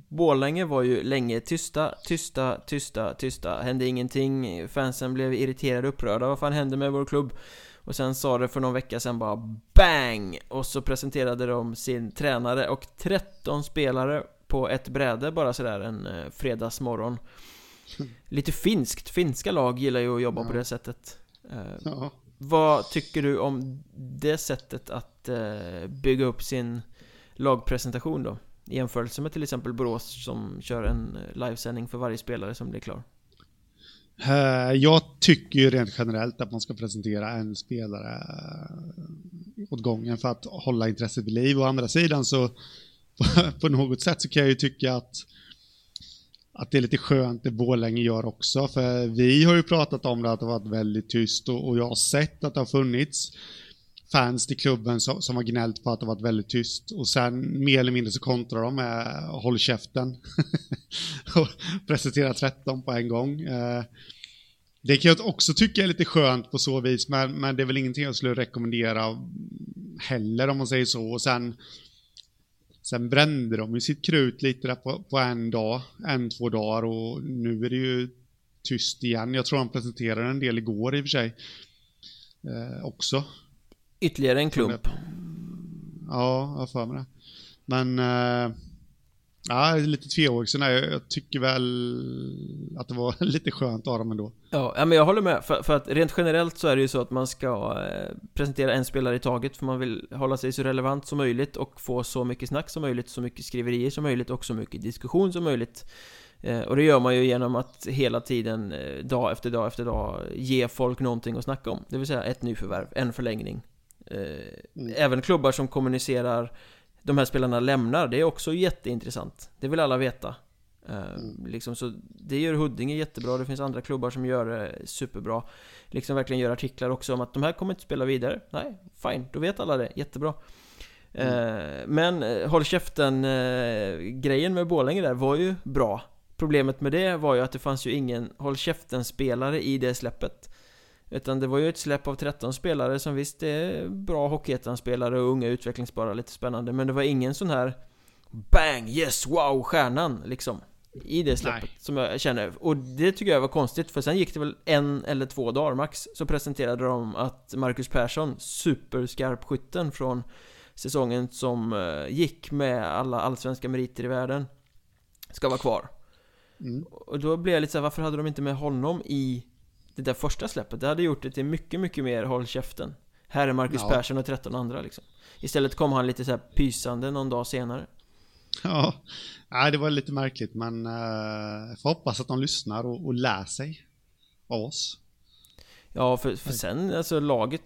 Borlänge var ju länge tysta, tysta, tysta, tysta. Hände ingenting, fansen blev irriterade och upprörda. Vad fan hände med vår klubb? Och sen sa det för någon vecka sedan bara BANG! Och så presenterade de sin tränare och 13 spelare på ett bräde bara sådär en fredagsmorgon. Lite finskt, finska lag gillar ju att jobba Ja. på det sättet Ja. Vad tycker du om det sättet att eh, bygga upp sin lagpresentation då? I jämförelse med till exempel Borås som kör en eh, livesändning för varje spelare som blir klar. Eh, Jag tycker ju rent generellt att man ska presentera en spelare eh, åt gången för att hålla intresset vid liv. Å andra sidan så på något sätt så kan jag ju tycka att att det är lite skönt det Borlänge gör också. För vi har ju pratat om det att det har varit väldigt tyst och, och jag har sett att det har funnits fans till klubben som, som har gnällt på att det har varit väldigt tyst. Och sen mer eller mindre så kontrar de med håll käften. och presenterar 13 på en gång. Eh, det kan jag också tycka är lite skönt på så vis, men, men det är väl ingenting jag skulle rekommendera heller om man säger så. Och sen, sen brände de ju sitt krut lite där på, på en dag, en, två dagar och nu är det ju tyst igen. Jag tror de presenterade en del igår i och för sig. Eh, också. Ytterligare en klump. Ja, jag har för mig det. Men... Eh, ja, lite tvehågsen. Jag tycker väl att det var lite skönt av dem ändå. Ja, men jag håller med. För, för att rent generellt så är det ju så att man ska eh, presentera en spelare i taget för man vill hålla sig så relevant som möjligt och få så mycket snack som möjligt, så mycket skriverier som möjligt och så mycket diskussion som möjligt. Eh, och det gör man ju genom att hela tiden, eh, dag efter dag efter dag, ge folk någonting att snacka om. Det vill säga ett nyförvärv, en förlängning. Eh, Även klubbar som kommunicerar de här spelarna lämnar, det är också jätteintressant. Det vill alla veta. Eh, liksom, så det gör Huddinge jättebra, det finns andra klubbar som gör det superbra. Liksom verkligen gör artiklar också om att de här kommer inte spela vidare. Nej, fine, då vet alla det, jättebra. Eh, men eh, håll käften eh, grejen med Borlänge där var ju bra. Problemet med det var ju att det fanns ju ingen håll käften spelare i det släppet. Utan det var ju ett släpp av 13 spelare som visst är bra Hockeyettan-spelare och unga utvecklingsbara, lite spännande. Men det var ingen sån här Bang! Yes! Wow! Stjärnan liksom. I det släppet Nej. som jag känner. Och det tycker jag var konstigt för sen gick det väl en eller två dagar max så presenterade de att Marcus Persson, superskarpskytten från säsongen som eh, gick med alla allsvenska meriter i världen, ska vara kvar. Mm. Och då blev jag lite såhär, varför hade de inte med honom i det där första släppet? Det hade gjort det till mycket, mycket mer håll käften. Här är Marcus Ja. Persson och 13 andra liksom. Istället kom han lite så här pysande någon dag senare. Ja, Nej, det var lite märkligt men uh, jag får hoppas att de lyssnar och, och lär sig av oss. Ja, för, för sen, alltså laget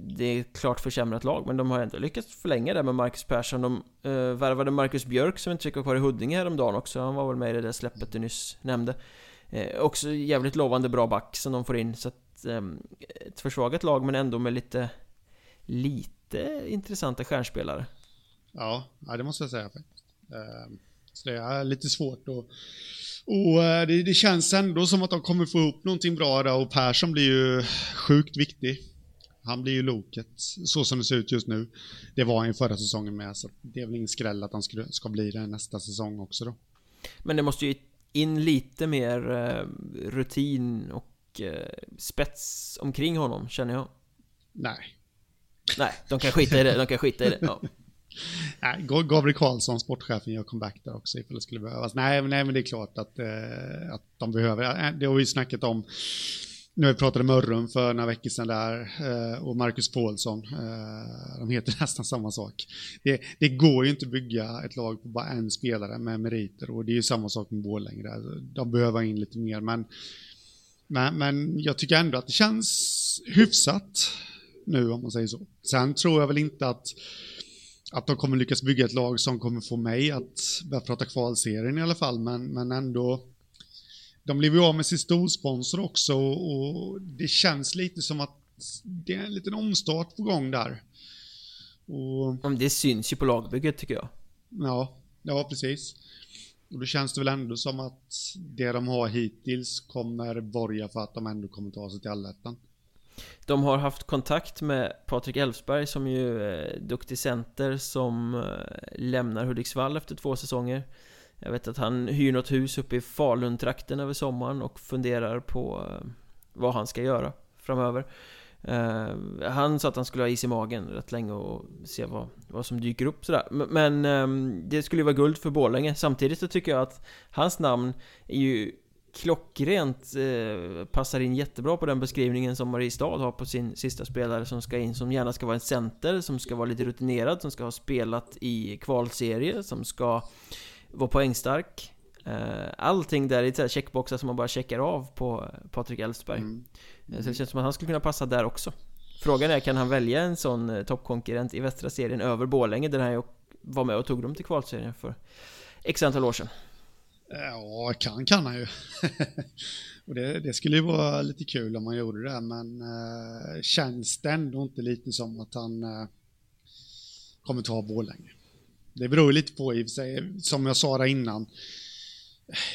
Det är ett klart försämrat lag Men de har ändå lyckats förlänga det med Marcus Persson De uh, värvade Marcus Björk som inte fick vara kvar i Huddinge häromdagen också Han var väl med i det där släppet du nyss nämnde uh, Också jävligt lovande bra back som de får in Så att um, Ett försvagat lag men ändå med lite Lite intressanta stjärnspelare Ja, ja det måste jag säga faktiskt. Uh, så det är lite svårt att och eh, det, det känns ändå som att de kommer få ihop någonting bra där och Persson blir ju sjukt viktig. Han blir ju loket, så som det ser ut just nu. Det var han ju förra säsongen med, så det är väl ingen skräll att han ska, ska bli det nästa säsong också då. Men det måste ju in lite mer eh, rutin och eh, spets omkring honom, känner jag Nej. Nej, de kan skita i det, de kan skita i det ja. Nej, Ga- Gabriel Karlsson, sportchefen, gör comeback där också ifall det skulle behövas. Nej, men, nej, men det är klart att, eh, att de behöver. Eh, Det har vi snackat om. Nu har vi pratade Mörrum för några veckor sedan där eh, och Marcus Paulsson. Eh, de heter nästan samma sak. Det, det går ju inte att bygga ett lag på bara en spelare med meriter och det är ju samma sak med Borlänge där. De behöver in lite mer men, men, men jag tycker ändå att det känns hyfsat nu om man säger så. Sen tror jag väl inte att att de kommer lyckas bygga ett lag som kommer få mig att börja prata kvalserien i alla fall, men, men ändå. De blev ju av med sin storsponsor också och, och det känns lite som att det är en liten omstart på gång där. Och Det syns ju på lagbygget tycker jag ja, ja precis. Och då känns det väl ändå som att det de har hittills kommer borga för att de ändå kommer ta sig till allettan. De har haft kontakt med Patrik Elfsberg som ju är duktig center som eh, lämnar Hudiksvall efter två säsonger jag vet att han hyr något hus uppe i Falun-trakten över sommaren och funderar på eh, vad han ska göra framöver. Uh, han sa att han skulle ha is i magen rätt länge och se vad, vad som dyker upp sådär. Men um, det skulle ju vara guld för Borlänge. Samtidigt så tycker jag att hans namn är ju klockrent uh, Passar in jättebra på den beskrivningen som Mariestad har på sin sista spelare som ska in Som gärna ska vara en center, som ska vara lite rutinerad, som ska ha spelat i kvalserie, som ska vara poängstark uh, Allting där är checkboxar som man bara checkar av på Patrik Elfsberg mm. Mm. Så det känns som att han skulle kunna passa där också Frågan är, kan han välja en sån eh, toppkonkurrent i västra serien över Borlänge där han var med och tog dem till kvalserien för X antal år sedan? Ja, kan kan han ju. och det, det, skulle ju vara lite kul om han gjorde det, men uh, känns det ändå inte lite som att han uh, kommer ta Borlänge? Det beror lite på i och för sig, som jag sa där innan,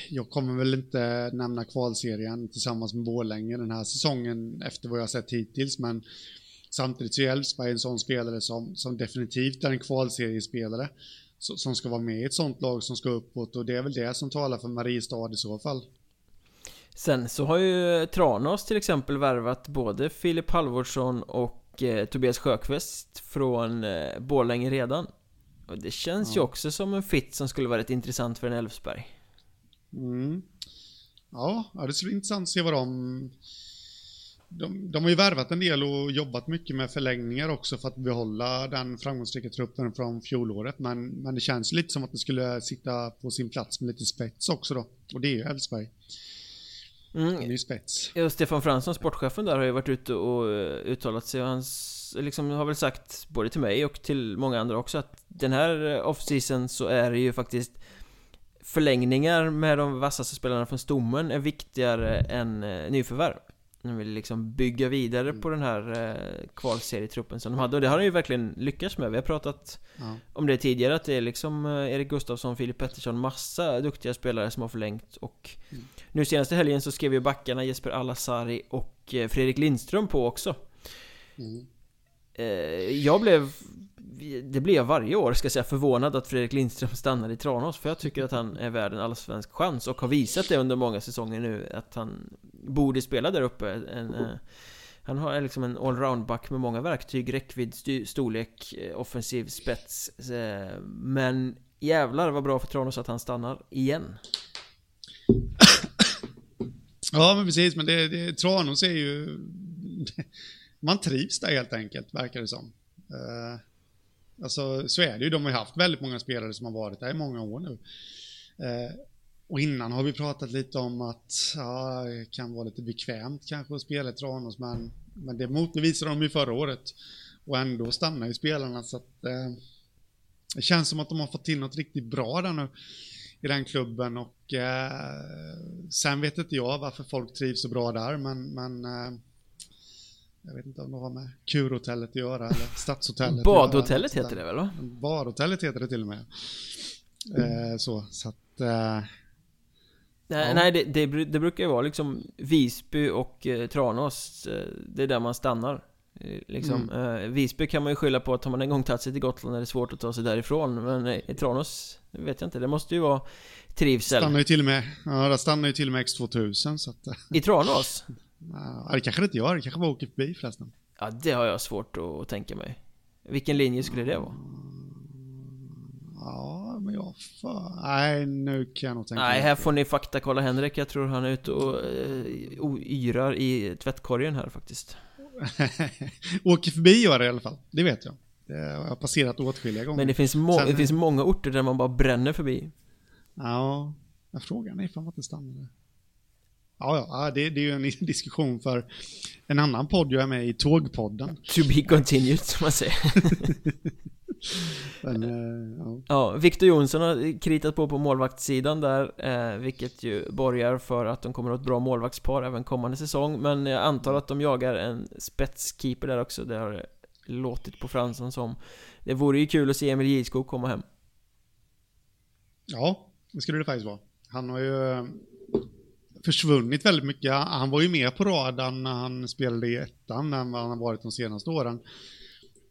jag kommer väl inte nämna kvalserien tillsammans med Borlänge den här säsongen efter vad jag sett hittills, men samtidigt så är Elfsberg en sån spelare som, som definitivt är en kvalseriespelare som ska vara med i ett sånt lag som ska uppåt och det är väl det som talar för Mariestad i så fall. Sen så har ju Tranås till exempel värvat både Filip Halvordsson och eh, Tobias Sjökvist från eh, Borlänge redan. Det känns ja. ju också som en fit som skulle vara rätt intressant för en Elfsberg. Mm. Ja, det skulle bli intressant att se vad de... De, de har ju värvat en del och jobbat mycket med förlängningar också för att behålla den framgångsrika truppen från fjolåret. Men, men det känns lite som att det skulle sitta på sin plats med lite spets också då. Och det är ju Elfsberg. Mm. Ju spets. Ja, Stefan Fransson, sportchefen där, har ju varit ute och eh, uttalat sig och han liksom har väl sagt både till mig och till många andra också att den här off-season så är det ju faktiskt förlängningar med de vassaste spelarna från stommen är viktigare än eh, nyförvärv. De vill liksom bygga vidare mm. på den här eh, kvalserietruppen som de hade och det har de ju verkligen lyckats med. Vi har pratat ja. om det tidigare att det är liksom eh, Erik Gustafsson, Filip Pettersson, massa duktiga spelare som har förlängt och mm. nu senaste helgen så skrev ju backarna Jesper Alasari och eh, Fredrik Lindström på också. Mm. Eh, jag blev det blir jag varje år ska jag säga förvånad att Fredrik Lindström stannar i Tranås För jag tycker att han är värd en allsvensk chans och har visat det under många säsonger nu Att han borde spela där uppe. En, eh, Han har liksom en allround-back med många verktyg, räckvidd, storlek, eh, offensiv spets eh, Men jävlar vad bra för Tranås att han stannar igen. Ja men precis, men det, det, Tranås är ju Man trivs där helt enkelt, verkar det som. Uh... Alltså så är det ju. De har ju haft väldigt många spelare som har varit där i många år nu. Eh, och innan har vi pratat lite om att ja, det kan vara lite bekvämt kanske att spela i Tranås, men, men det motbevisade de ju förra året. Och ändå stannar ju spelarna så att eh, det känns som att de har fått till något riktigt bra där nu i den klubben och eh, sen vet inte jag varför folk trivs så bra där, men, men eh, jag vet inte om det har med kurhotellet att göra eller stadshotellet Badhotellet heter det väl? Va? Badhotellet heter det till och med. Eh, så, så att... Eh, nej, ja. nej det, det, det, brukar ju vara liksom Visby och eh, Tranås. Eh, det är där man stannar. Eh, liksom, mm. Eh, Visby kan man ju skylla på att har man en gång tagit sig till Gotland är det svårt att ta sig därifrån. Men i Tranås, vet jag inte. Det måste ju vara trivsel. Stannar ju till och med, ja, det stannar ju till och med X2000 så att... I Tranås? Ja, det kanske det inte gör, det kanske bara åker förbi förresten. Ja, det har jag svårt att tänka mig. Vilken linje skulle det vara? Ja, men jag fan... Nej, nu kan jag nog tänka Nej, här får ni faktakolla Henrik. Jag tror han är ute och uh, yrar i tvättkorgen här faktiskt. Åker förbi gör det i alla fall, det vet jag. Det har jag passerat åtskilliga gånger. Men det finns, Sen... det finns många orter där man bara bränner förbi. Ja, frågan är ifall man inte stannar där. Ja, ja det, det, är ju en diskussion för en annan podd jag är med i, Tågpodden. To be continued, som man säger. Men, eh, ja. ja, Victor Jonsson har kritat på på målvaktssidan där, eh, vilket ju borgar för att de kommer att ha ett bra målvaktspar även kommande säsong. Men jag antar att de jagar en spetskeeper där också, det har låtit på Fransson som. Det vore ju kul att se Emil Gidskog komma hem. Ja, Det skulle det faktiskt vara. Han har ju försvunnit väldigt mycket. Han var ju med på radarn när han spelade i ettan än vad han har varit de senaste åren.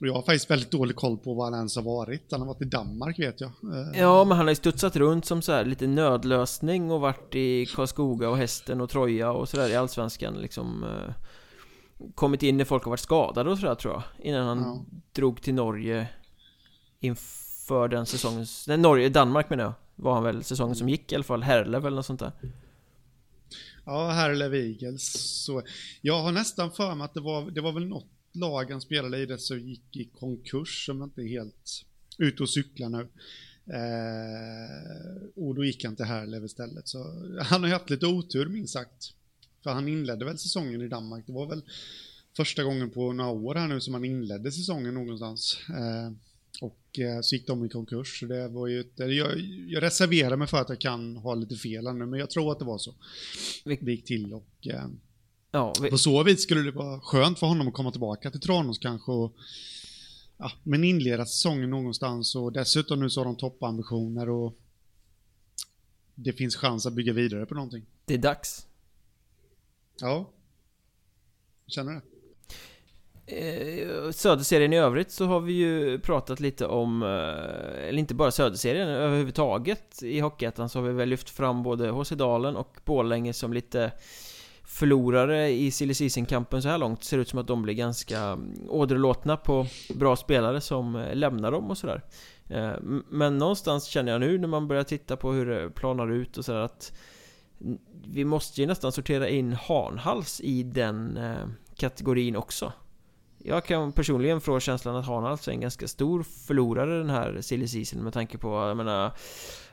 Och jag har faktiskt väldigt dålig koll på var han ens har varit. Han har varit i Danmark vet jag. Eh, Ja, men han har ju studsat runt som så här lite nödlösning och varit i Karlskoga och Hästen och Troja och sådär i Allsvenskan liksom eh, Kommit in när folk har varit skadade och sådär tror jag Innan han Ja. drog till Norge Inför den säsongen Nej, Norge, Danmark menar jag Var han väl säsongen som gick i alla fall, Herlev eller något sånt där Ja, Herlev Eagles. Så jag har nästan för mig att det var, det var väl något lag han spelade i det som gick i konkurs som inte är helt ute och cyklar nu. Eh, och då gick han till Herlev istället. Så han har ju haft lite otur minst sagt. För han inledde väl säsongen i Danmark. Det var väl första gången på några år här nu som han inledde säsongen någonstans. Eh, och eh, så gick de i konkurs. Så det var ju ett, jag, jag reserverar mig för att jag kan ha lite fel här nu, men jag tror att det var så. Det gick till och eh, Ja, vi, på så vis skulle det vara skönt för honom att komma tillbaka till Tranås kanske och ja, men inleda säsongen någonstans och dessutom nu så har de toppambitioner och det finns chans att bygga vidare på någonting. det är dags Ja. Känner det. Eh, Söderserien i övrigt så har vi ju pratat lite om, eh, eller inte bara Söderserien, överhuvudtaget i Hockeyettan så har vi väl lyft fram både HC Dalen och Borlänge som lite förlorare i silly season-kampen så här långt. Ser ut som att de blir ganska mm, åderlåtna på bra spelare som eh, lämnar dem och sådär. Men någonstans känner jag nu när man börjar titta på hur det planar ut och sådär att vi måste ju nästan sortera in Hanhals i den kategorin också. Jag kan personligen få känslan att Hanhals alltså är en ganska stor förlorare den här silly season med tanke på, jag menar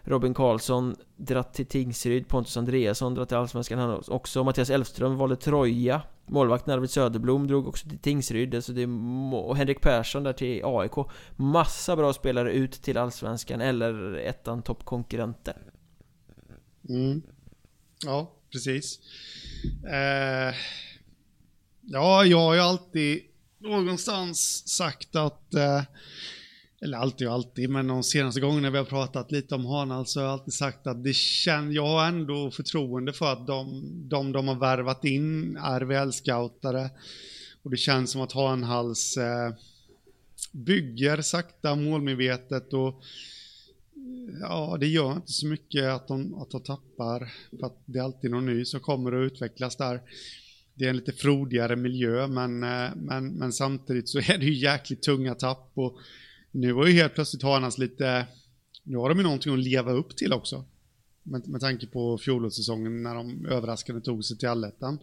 Robin Karlsson dratt till Tingsryd, Pontus Andreasson dratt till Allsvenskan. Han också, Mattias Elfström valde Troja. Målvakten Arvid Söderblom drog också till Tingsryd, alltså det och Henrik Persson där till AIK Massa bra spelare ut till Allsvenskan eller ettan toppkonkurrenter. Mm. Ja, precis. Eh, ja, jag har ju alltid någonstans sagt att, eh, eller alltid och alltid, men de senaste gångerna vi har pratat lite om Hanal så har jag alltid sagt att det känns, jag har ändå förtroende för att de de, de har värvat in är välscoutade. Och det känns som att Hanhals eh, bygger sakta målmedvetet och Ja, det gör inte så mycket att de, att de tappar, för att det är alltid någon ny som kommer att utvecklas där. Det är en lite frodigare miljö, men, eh, men, men samtidigt så är det ju jäkligt tunga tapp och nu har ju helt plötsligt Hanas lite, nu har de ju någonting att leva upp till också. Med, med tanke på fjolårssäsongen när de överraskande tog sig till allettan.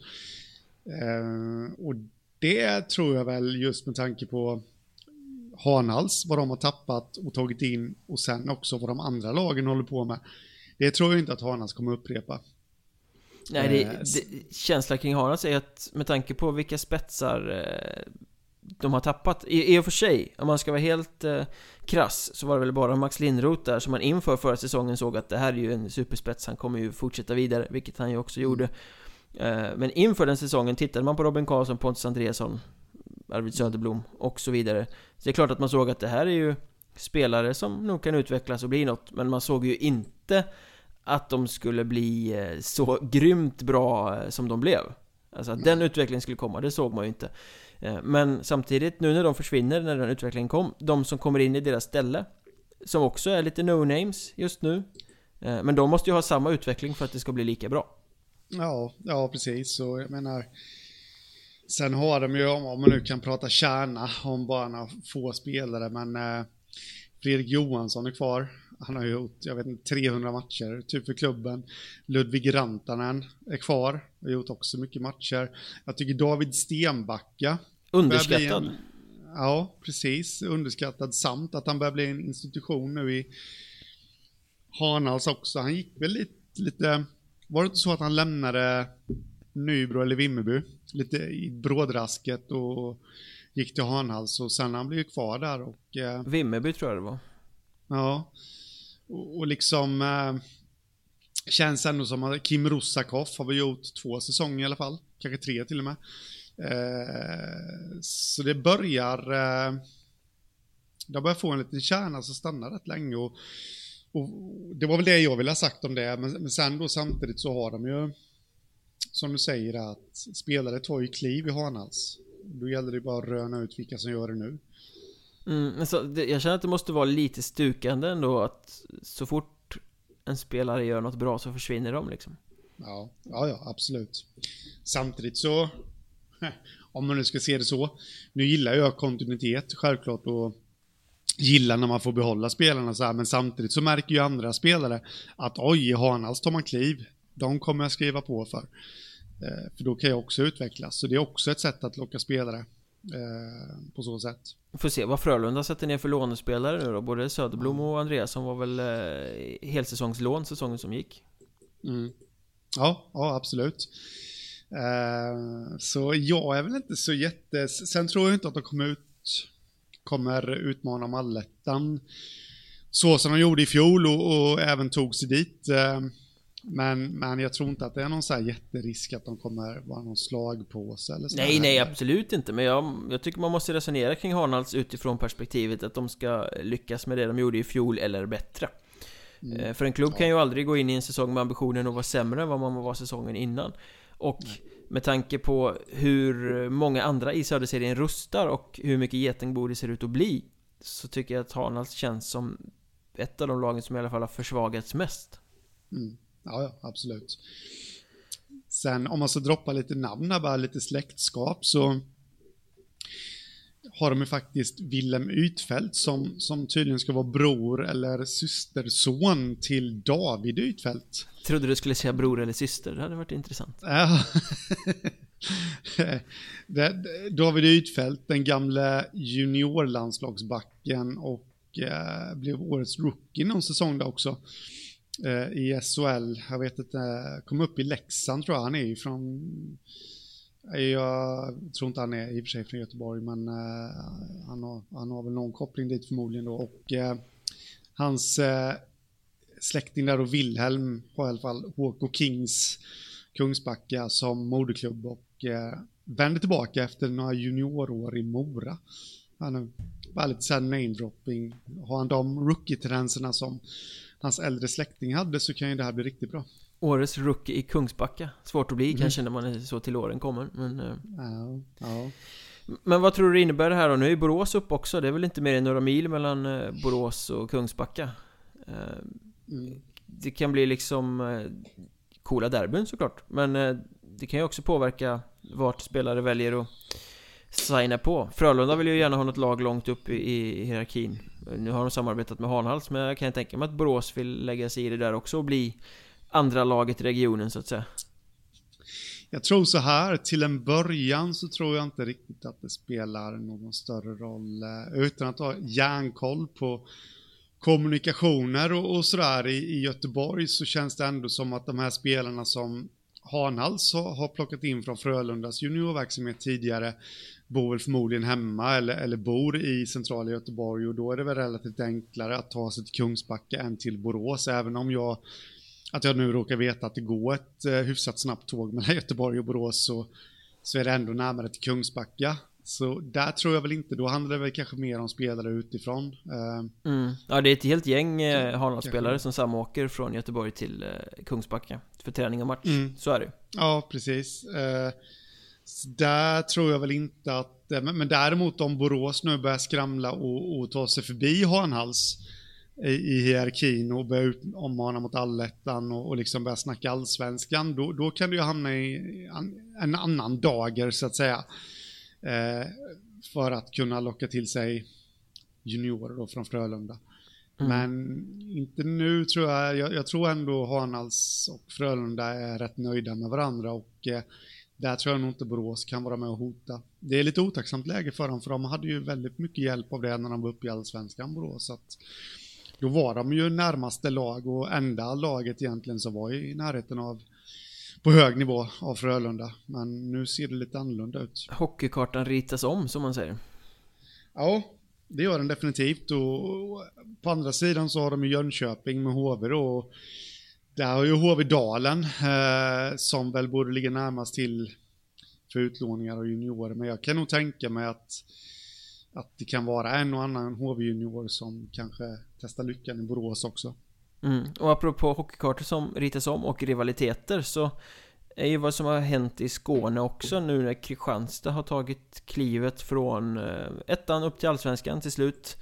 Eh, och det tror jag väl just med tanke på Hanhals, vad de har tappat och tagit in och sen också vad de andra lagen håller på med. Det tror jag inte att Hanhals kommer upprepa. Nej, det, Eh, det, känslan kring Hanhals är att med tanke på vilka spetsar eh, de har tappat I, I och för sig, om man ska vara helt eh, krass Så var det väl bara Max Lindroth där som man inför förra säsongen såg att det här är ju en superspets Han kommer ju fortsätta vidare, vilket han ju också gjorde. Eh, Men inför den säsongen tittade man på Robin Karlsson, Pontus Andreasson Arvid Söderblom och så vidare. Så det är klart att man såg att det här är ju Spelare som nog kan utvecklas och bli något Men man såg ju inte att de skulle bli eh, så grymt bra eh, som de blev Alltså att den utvecklingen skulle komma, det såg man ju inte Eh, Men samtidigt, nu när de försvinner, när den utvecklingen kom De som kommer in i deras ställe Som också är lite no-names just nu Men de måste ju ha samma utveckling för att det ska bli lika bra Ja, ja precis. Så jag menar, sen har de ju, om man nu kan prata kärna, om bara några få spelare, men Fredrik Johansson är kvar. Han har gjort, jag vet inte, 300 matcher, typ för klubben. Ludvig Rantanen är kvar, har gjort också mycket matcher. Jag tycker David Stenbacka Underskattad En, ja, precis. Underskattad samt att han börjar bli en institution nu i Hanals också. Han gick väl lite, lite var det inte så att han lämnade Nybro eller Vimmerby lite i brådrasket och gick till Hanhals och sen han blev kvar där och eh, Vimmerby tror jag det var ja och, och liksom eh, känns ändå som att Kim Rosakoff har vi gjort två säsonger i alla fall, kanske tre till och med. Eh, så det börjar, eh, de börjar få en liten kärna som stannar rätt länge och och det var väl det jag ville ha sagt om det, men, men sen då samtidigt så har de ju, som du säger, att spelare tar ju kliv i Hanhals. Då gäller det bara att röna ut vilka som gör det nu. Mm, så det, jag känner att det måste vara lite stukande ändå att så fort en spelare gör något bra så försvinner de liksom. Ja, ja, ja absolut. Samtidigt så, om man nu ska se det så, nu gillar jag kontinuitet självklart och gillar när man får behålla spelarna så här, men samtidigt så märker ju andra spelare att oj, i Hanhals tar man kliv. De kommer jag skriva på för. Eh, för då kan jag också utvecklas. Så det är också ett sätt att locka spelare eh, på så sätt. Får se vad Frölunda sätter ner för lånespelare nu då. Både Söderblom och Andreasson var väl eh, helsäsongslån säsongen som gick. Mm. Ja, ja absolut. Eh, så jag är väl inte så jätte... Sen tror jag inte att de kommer ut kommer utmana Mallettan. så som de gjorde i fjol och, och även tog sig dit. Eh, men, men jag tror inte att det är någon så här jätterisk att de kommer vara någon slagpåse eller så Nej, nej, absolut inte. Men jag, jag tycker man måste resonera kring Harnalds utifrån perspektivet att de ska lyckas med det de gjorde i fjol eller bättre. Mm. Eh, för en klubb ja. kan ju aldrig gå in i en säsong med ambitionen att vara sämre än vad man var säsongen innan. Och nej. med tanke på hur många andra i Söderserien rustar och hur mycket getingbo det ser ut att bli Så tycker jag att Harnalds känns som ett av de lagen som i alla fall har försvagats mest. Mm. Ja, ja, absolut. Sen om man ska droppa lite namn här, bara lite släktskap, så har de ju faktiskt Willem Ytfält som, som tydligen ska vara bror eller systerson till David Ytfält. Trodde du skulle säga bror eller syster, det hade varit intressant. Ja. David Ytfält, den gamla juniorlandslagsbacken och eh, blev årets rookie någon säsong där också. Eh, i SHL. Jag vet inte, kom upp i Leksand tror jag. Han är ju från... Eh, jag tror inte han är i och för sig från Göteborg, men uh, han, har, han har väl någon koppling dit förmodligen då. Och uh, hans uh, släkting där och Wilhelm har i alla fall HK Kings Kungsbacka som moderklubb och uh, vände tillbaka efter några juniorår i Mora. Han är bara lite såhär namedropping. Har han de rookie-tendenserna som hans äldre släkting hade så kan ju det här bli riktigt bra. Årets rookie i Kungsbacka. Svårt att bli mm. kanske när man är så till åren kommer, men... Eh. Ja, ja. Men vad tror du det innebär det här då? Nu är Borås upp också, det är väl inte mer än några mil mellan eh, Borås och Kungsbacka? Eh, mm. Det kan bli liksom coola derbyn såklart, men det kan ju också påverka vart spelare väljer att signa på. Frölunda vill ju gärna ha något lag långt upp i, i hierarkin. Nu har de samarbetat med Hanhals, men jag kan tänka mig att Borås vill lägga sig i det där också och bli andra laget i regionen så att säga. Jag tror så här, till en början så tror jag inte riktigt att det spelar någon större roll. Eh, utan att ha järnkoll på kommunikationer och, och sådär i, i Göteborg så känns det ändå som att de här spelarna som Hanhals har plockat in från Frölundas juniorverksamhet tidigare bor väl förmodligen hemma eller, eller bor i centrala Göteborg och då är det väl relativt enklare att ta sig till Kungsbacka än till Borås, även om jag att jag nu råkar veta att det går ett eh, hyfsat snabbt tåg mellan Göteborg och Borås så, så är det ändå närmare till Kungsbacka. Så där tror jag väl inte, då handlar det väl kanske mer om spelare utifrån. Eh, mm. Ja, det är ett helt gäng eh, Hanlandsspelare som samåker från Göteborg till eh, Kungsbacka för träning och match. Mm. Så är det Ja, precis. Eh, så där tror jag väl inte att, eh, men, men däremot om Borås nu börjar skramla och, och ta sig förbi Hanhals i, i hierarkin och börja ommana mot allettan och, och liksom börja snacka allsvenskan, då, då kan du ju hamna i en, en annan dager så att säga. Eh, för att kunna locka till sig juniorer då från Frölunda. Mm. Men inte nu tror jag, jag, jag, tror ändå Hanhals och Frölunda är rätt nöjda med varandra och eh, där tror jag nog inte Borås kan vara med och hota. Det är lite otacksamt läge för dem, för de hade ju väldigt mycket hjälp av det när de var uppe i Allsvenskan, Borås. Så att då var de ju närmaste lag och enda laget egentligen som var i närheten av på hög nivå av Frölunda. Men nu ser det lite annorlunda ut. Hockeykartan ritas om, som man säger. Ja, det gör den definitivt. Och på andra sidan så har de ju Jönköping med HV då. Där har ju HV-Dalen eh, som väl borde ligga närmast till för utlåningar och juniorer. Men jag kan nog tänka mig att, att det kan vara en och annan HV-junior som kanske testar lyckan i Borås också. Mm. Och apropå hockeykartor som ritas om och rivaliteter så är ju vad som har hänt i Skåne också nu när Kristianstad har tagit klivet från eh, ettan upp till allsvenskan till slut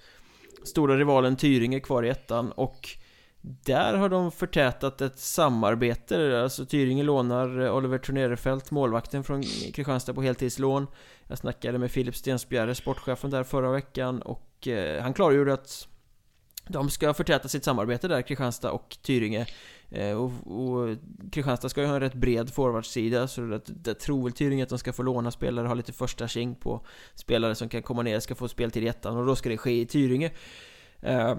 Stora rivalen Tyringe kvar i ettan och där har de förtätat ett samarbete, alltså Tyringe lånar eh, Oliver Tornerefelt, målvakten från Kristianstad på heltidslån. Jag snackade med Filip Stensbjerre, sportchefen där förra veckan och eh, han klargjorde att de ska förtäta sitt samarbete där, Kristianstad och Tyringe. Eh, och, och Kristianstad ska ju ha en rätt bred forwardsida så det, det tror väl Tyringe att de ska få låna spelare, ha lite första tjing på spelare som kan komma ner, ska få speltid i ettan och då ska det ske i Tyringe. Eh,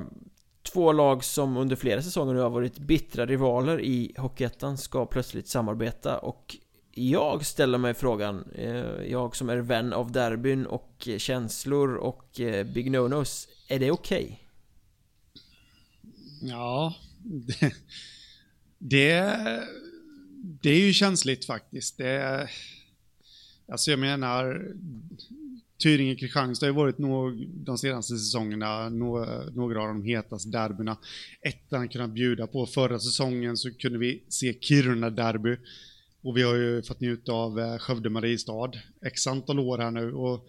Två lag som under flera säsonger nu har varit bittra rivaler i Hockeyettan ska plötsligt samarbeta och jag ställer mig frågan, eh, jag som är vän av derbyn och känslor och eh, Big No-Nos, är det okej? Okay? Ja, det, det, det, är ju känsligt faktiskt. Det, alltså jag menar, Tyringe-Kristianstad har ju varit nog, de senaste säsongerna några av de hetaste derbyna. Ettan kunnat bjuda på. Förra säsongen så kunde vi se Kiruna-derby. Och vi har ju fått njuta av eh, Skövde-Mariestad x antal år här nu. Och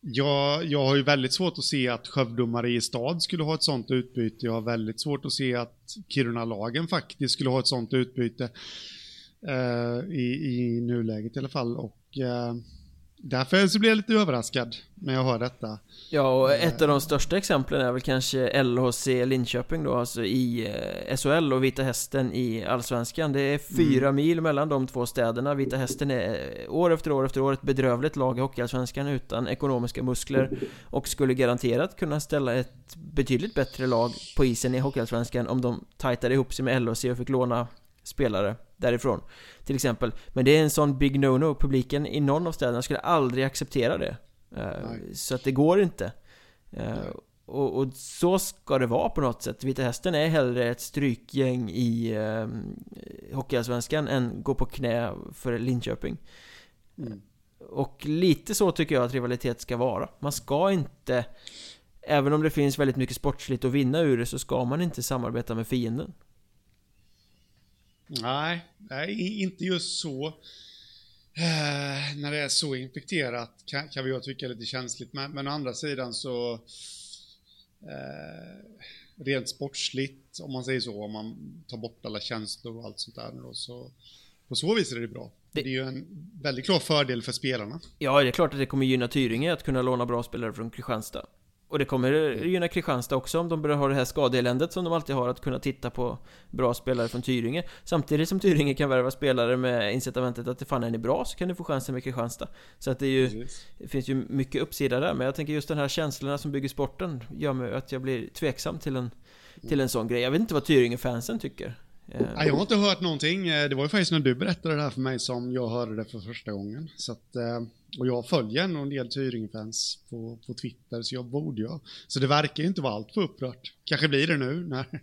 jag, jag har ju väldigt svårt att se att Skövde och Mariestad skulle ha ett sånt utbyte. Jag har väldigt svårt att se att Kiruna-lagen faktiskt skulle ha ett sånt utbyte. Uh, i, I nuläget i alla fall. Och uh, Därför så blir jag lite överraskad när jag hör detta. Ja, och ett av de största exemplen är väl kanske LHC Linköping då, alltså i eh, SHL och Vita Hästen i Allsvenskan. Det är fyra mm. mil mellan de två städerna. Vita Hästen är eh, år efter år efter år ett bedrövligt lag i Hockeyallsvenskan utan ekonomiska muskler och skulle garanterat kunna ställa ett betydligt bättre lag på isen i Hockeyallsvenskan om de tajtade ihop sig med LHC och fick låna spelare därifrån. Till exempel. Men det är en sån big no-no. Publiken i någon av städerna skulle aldrig acceptera det. Uh, Så att det går inte. Uh, och, och, så ska det vara på något sätt. Vita Hästen är hellre ett strykgäng i uh, Hockeyallsvenskan än gå på knä för Linköping. Mm. Och lite så tycker jag att rivalitet ska vara. Man ska inte Även om det finns väldigt mycket sportsligt att vinna ur det så ska man inte samarbeta med fienden Nej, nej inte just så. Eh, när det är så infekterat kan, kan vi tycka är lite känsligt. Men, men å andra sidan så eh, rent sportsligt, om man säger så, om man tar bort alla känslor och allt sånt där då, så på så vis är det bra. Det, det är ju en väldigt klar fördel för spelarna. Ja, det är klart att det kommer gynna Tyringe att kunna låna bra spelare från Kristianstad. Och det kommer gynna Kristianstad också om de börjar ha det här skadeeländet som de alltid har att kunna titta på bra spelare från Tyringe. Samtidigt som Tyringe kan värva spelare med incitamentet att det fan är ni bra så kan du få chansen med Kristianstad. Så att det är ju Det finns ju mycket uppsida där. Men jag tänker just den här känslorna som bygger sporten Gör mig att jag blir tveksam till en Till en sån grej. Jag vet inte vad Tyringe-fansen tycker. Eh, jag har inte hört någonting. Eh, det var ju faktiskt när du berättade det här för mig som jag hörde det för första gången. Så att, eh, och jag följer en del Tyringe-fans på, på Twitter, så jag borde ju Så det verkar ju inte vara allt för upprört. Kanske blir det nu när,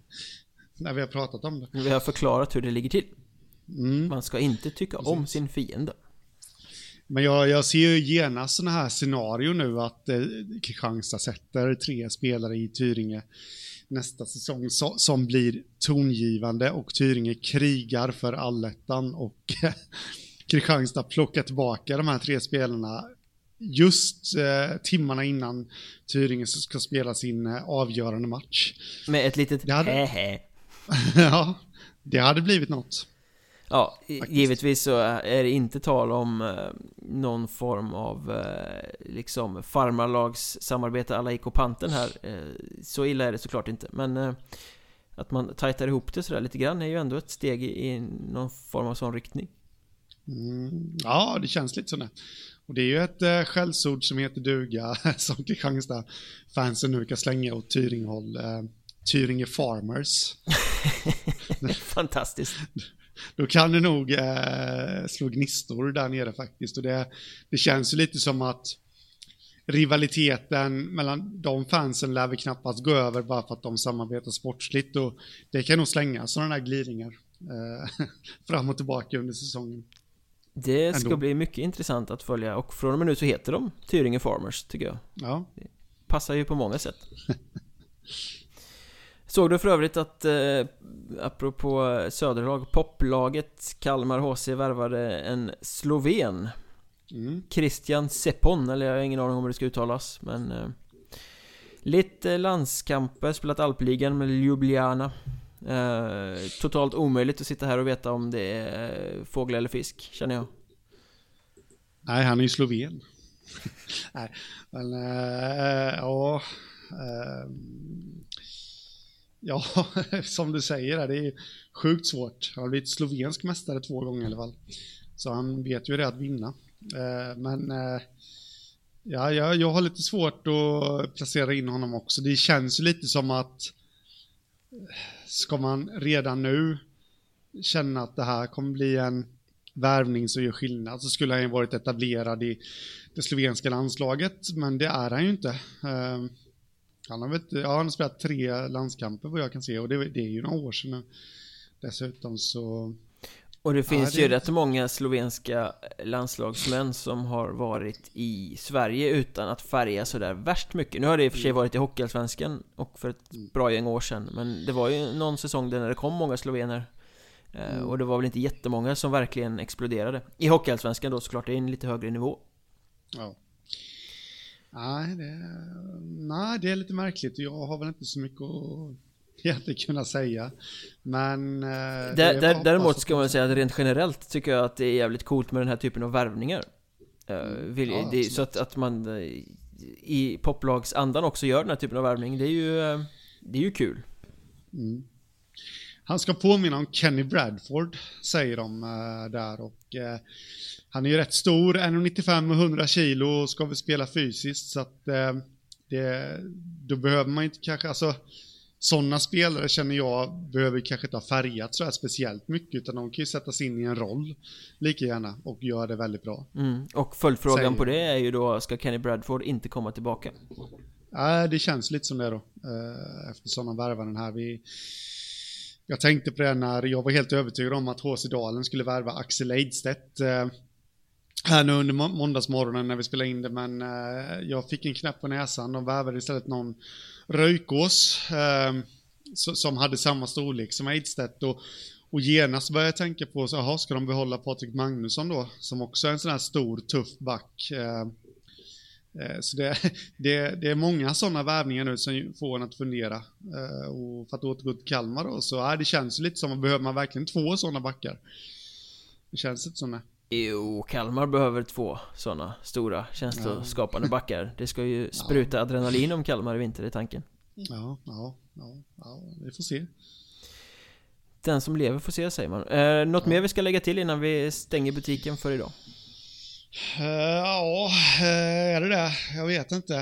när vi har pratat om det. Vi har förklarat hur det ligger till. Mm. Man ska inte tycka Precis. om sin fiende. Men jag, jag ser ju genast sådana här scenario nu att eh, Kristianstad sätter tre spelare i Tyringe nästa säsong so som blir tongivande och Tyringe krigar för allettan och Kristianstad plockar tillbaka de här tre spelarna just eh, timmarna innan Tyringe ska spela sin eh, avgörande match. Med ett litet det hade... ja, det hade blivit något. Ja, Faktiskt. givetvis så är det inte tal om eh, någon form av eh, liksom farmarlagssamarbete alla IK Panten här. Eh, så illa är det såklart inte, men eh, att man tajtar ihop det sådär lite grann är ju ändå ett steg i någon form av sån riktning. Mm, ja, det känns lite sådär. Och det är ju ett eh, skällsord som heter duga som Kristianstad-fansen nu kan slänga åt Tyringhåll. Eh, Tyringe Farmers. Fantastiskt då kan det nog eh, slå gnistor där nere faktiskt. Och det, det känns ju lite som att rivaliteten mellan de fansen lär väl knappast gå över bara för att de samarbetar sportsligt. Och det kan nog slänga sådana där glidningar eh, fram och tillbaka under säsongen. Det ska Ändå. bli mycket intressant att följa och från och med nu så heter de Tyringe Farmers tycker jag. Ja. Det passar ju på många sätt. Såg du för övrigt att, eh, apropå söderlag, poplaget Kalmar HC värvade en sloven Mm. Christian Sepon, eller jag har ingen aning om hur det ska uttalas, men eh, Lite landskamper, spelat alpligan med Ljubljana Eh, totalt omöjligt att sitta här och veta om det är fågel eller fisk, känner jag Nej, han är ju sloven. Nej, men äh, ja. Äh, ja, som du säger, det är sjukt svårt. Han har blivit slovensk mästare två gånger i alla fall. Så han vet ju det att vinna. Äh, men ja, jag, jag har lite svårt att placera in honom också. Det känns ju lite som att ska man redan nu känna att det här kommer bli en värvning som gör skillnad så skulle han ju varit etablerad i det slovenska landslaget, men det är han ju inte. Ehm, han har, vet, ja, han har spelat tre landskamper vad jag kan se och det, det är ju några år sedan nu. Dessutom så... Och det finns ja, det... ju rätt många slovenska landslagsmän som har varit i Sverige utan att färga sådär värst mycket. Nu har det i och för sig mm. varit i Hockeyallsvenskan och för ett mm. bra gäng år sedan, men det var ju någon säsong där det kom många slovener Eh, mm. Och det var väl inte jättemånga som verkligen exploderade I Hockeyallsvenskan då såklart, det är en lite högre nivå Ja Nej, det, nej, det är lite märkligt jag har väl inte så mycket att egentligen kunna säga Men eh, där, där, Däremot ska man säga att rent generellt tycker jag att det är jävligt coolt med den här typen av värvningar eh, mm. vill, ja, det, Så att, att man i poplagsandan också gör den här typen av värvning Det är ju, det är ju kul mm. Han ska påminna om Kenny Bradford, säger de där. Och, uh, han är ju rätt stor, 1,95 och 100 kilo och ska väl spela fysiskt. Så att uh, det, då behöver man inte kanske, alltså sådana spelare känner jag behöver kanske inte ha färgat så här speciellt mycket utan de kan ju sätta sig in i en roll lika gärna och göra det väldigt bra. Mm. Och följdfrågan Säger. på det är ju då, ska Kenny Bradford inte komma tillbaka? Nej, det känns lite som det då. Eftersom de värvar den här. Vi, jag tänkte på det när jag var helt övertygad om att HC Dalen skulle värva Axel Eidstedt eh, här nu under måndagsmorgonen när vi spelade in det, men eh, jag fick en knäpp på näsan. De värvade istället någon Röjkås eh, som hade samma storlek som Eidstedt och, och genast började jag tänka på, så, jaha, ska de behålla Patrik Magnusson då, som också är en sån här stor, tuff back. Eh, eh så det, det, det, är många sådana värvningar nu som får en att fundera. Eh, och för att återgå till Kalmar då, så är det känns lite som att behöver man verkligen två sådana backar. Det känns inte som det. Jo, Kalmar behöver två sådana stora känsloskapande backar. Det ska ju spruta ja. adrenalin om Kalmar i vinter, i tanken. Ja, ja, ja, ja, vi får se. Den som lever får se, säger man. Eh, något ja. mer vi ska lägga till innan vi stänger butiken för idag? Uh, ja, uh, är det det? Jag vet inte.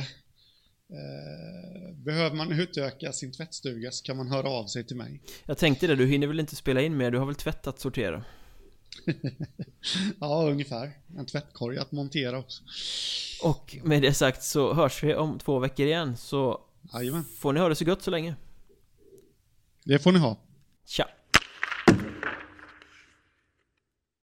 Uh, behöver man utöka sin tvättstuga så kan man höra av sig till mig. Jag tänkte det, du hinner väl inte spela in mer? Du har väl tvätt att sortera? ja, ungefär. En tvättkorg att montera också. Och med det sagt så hörs vi om två veckor igen, så Jajamän. får ni ha det så gott så länge. Det får ni ha. Tja!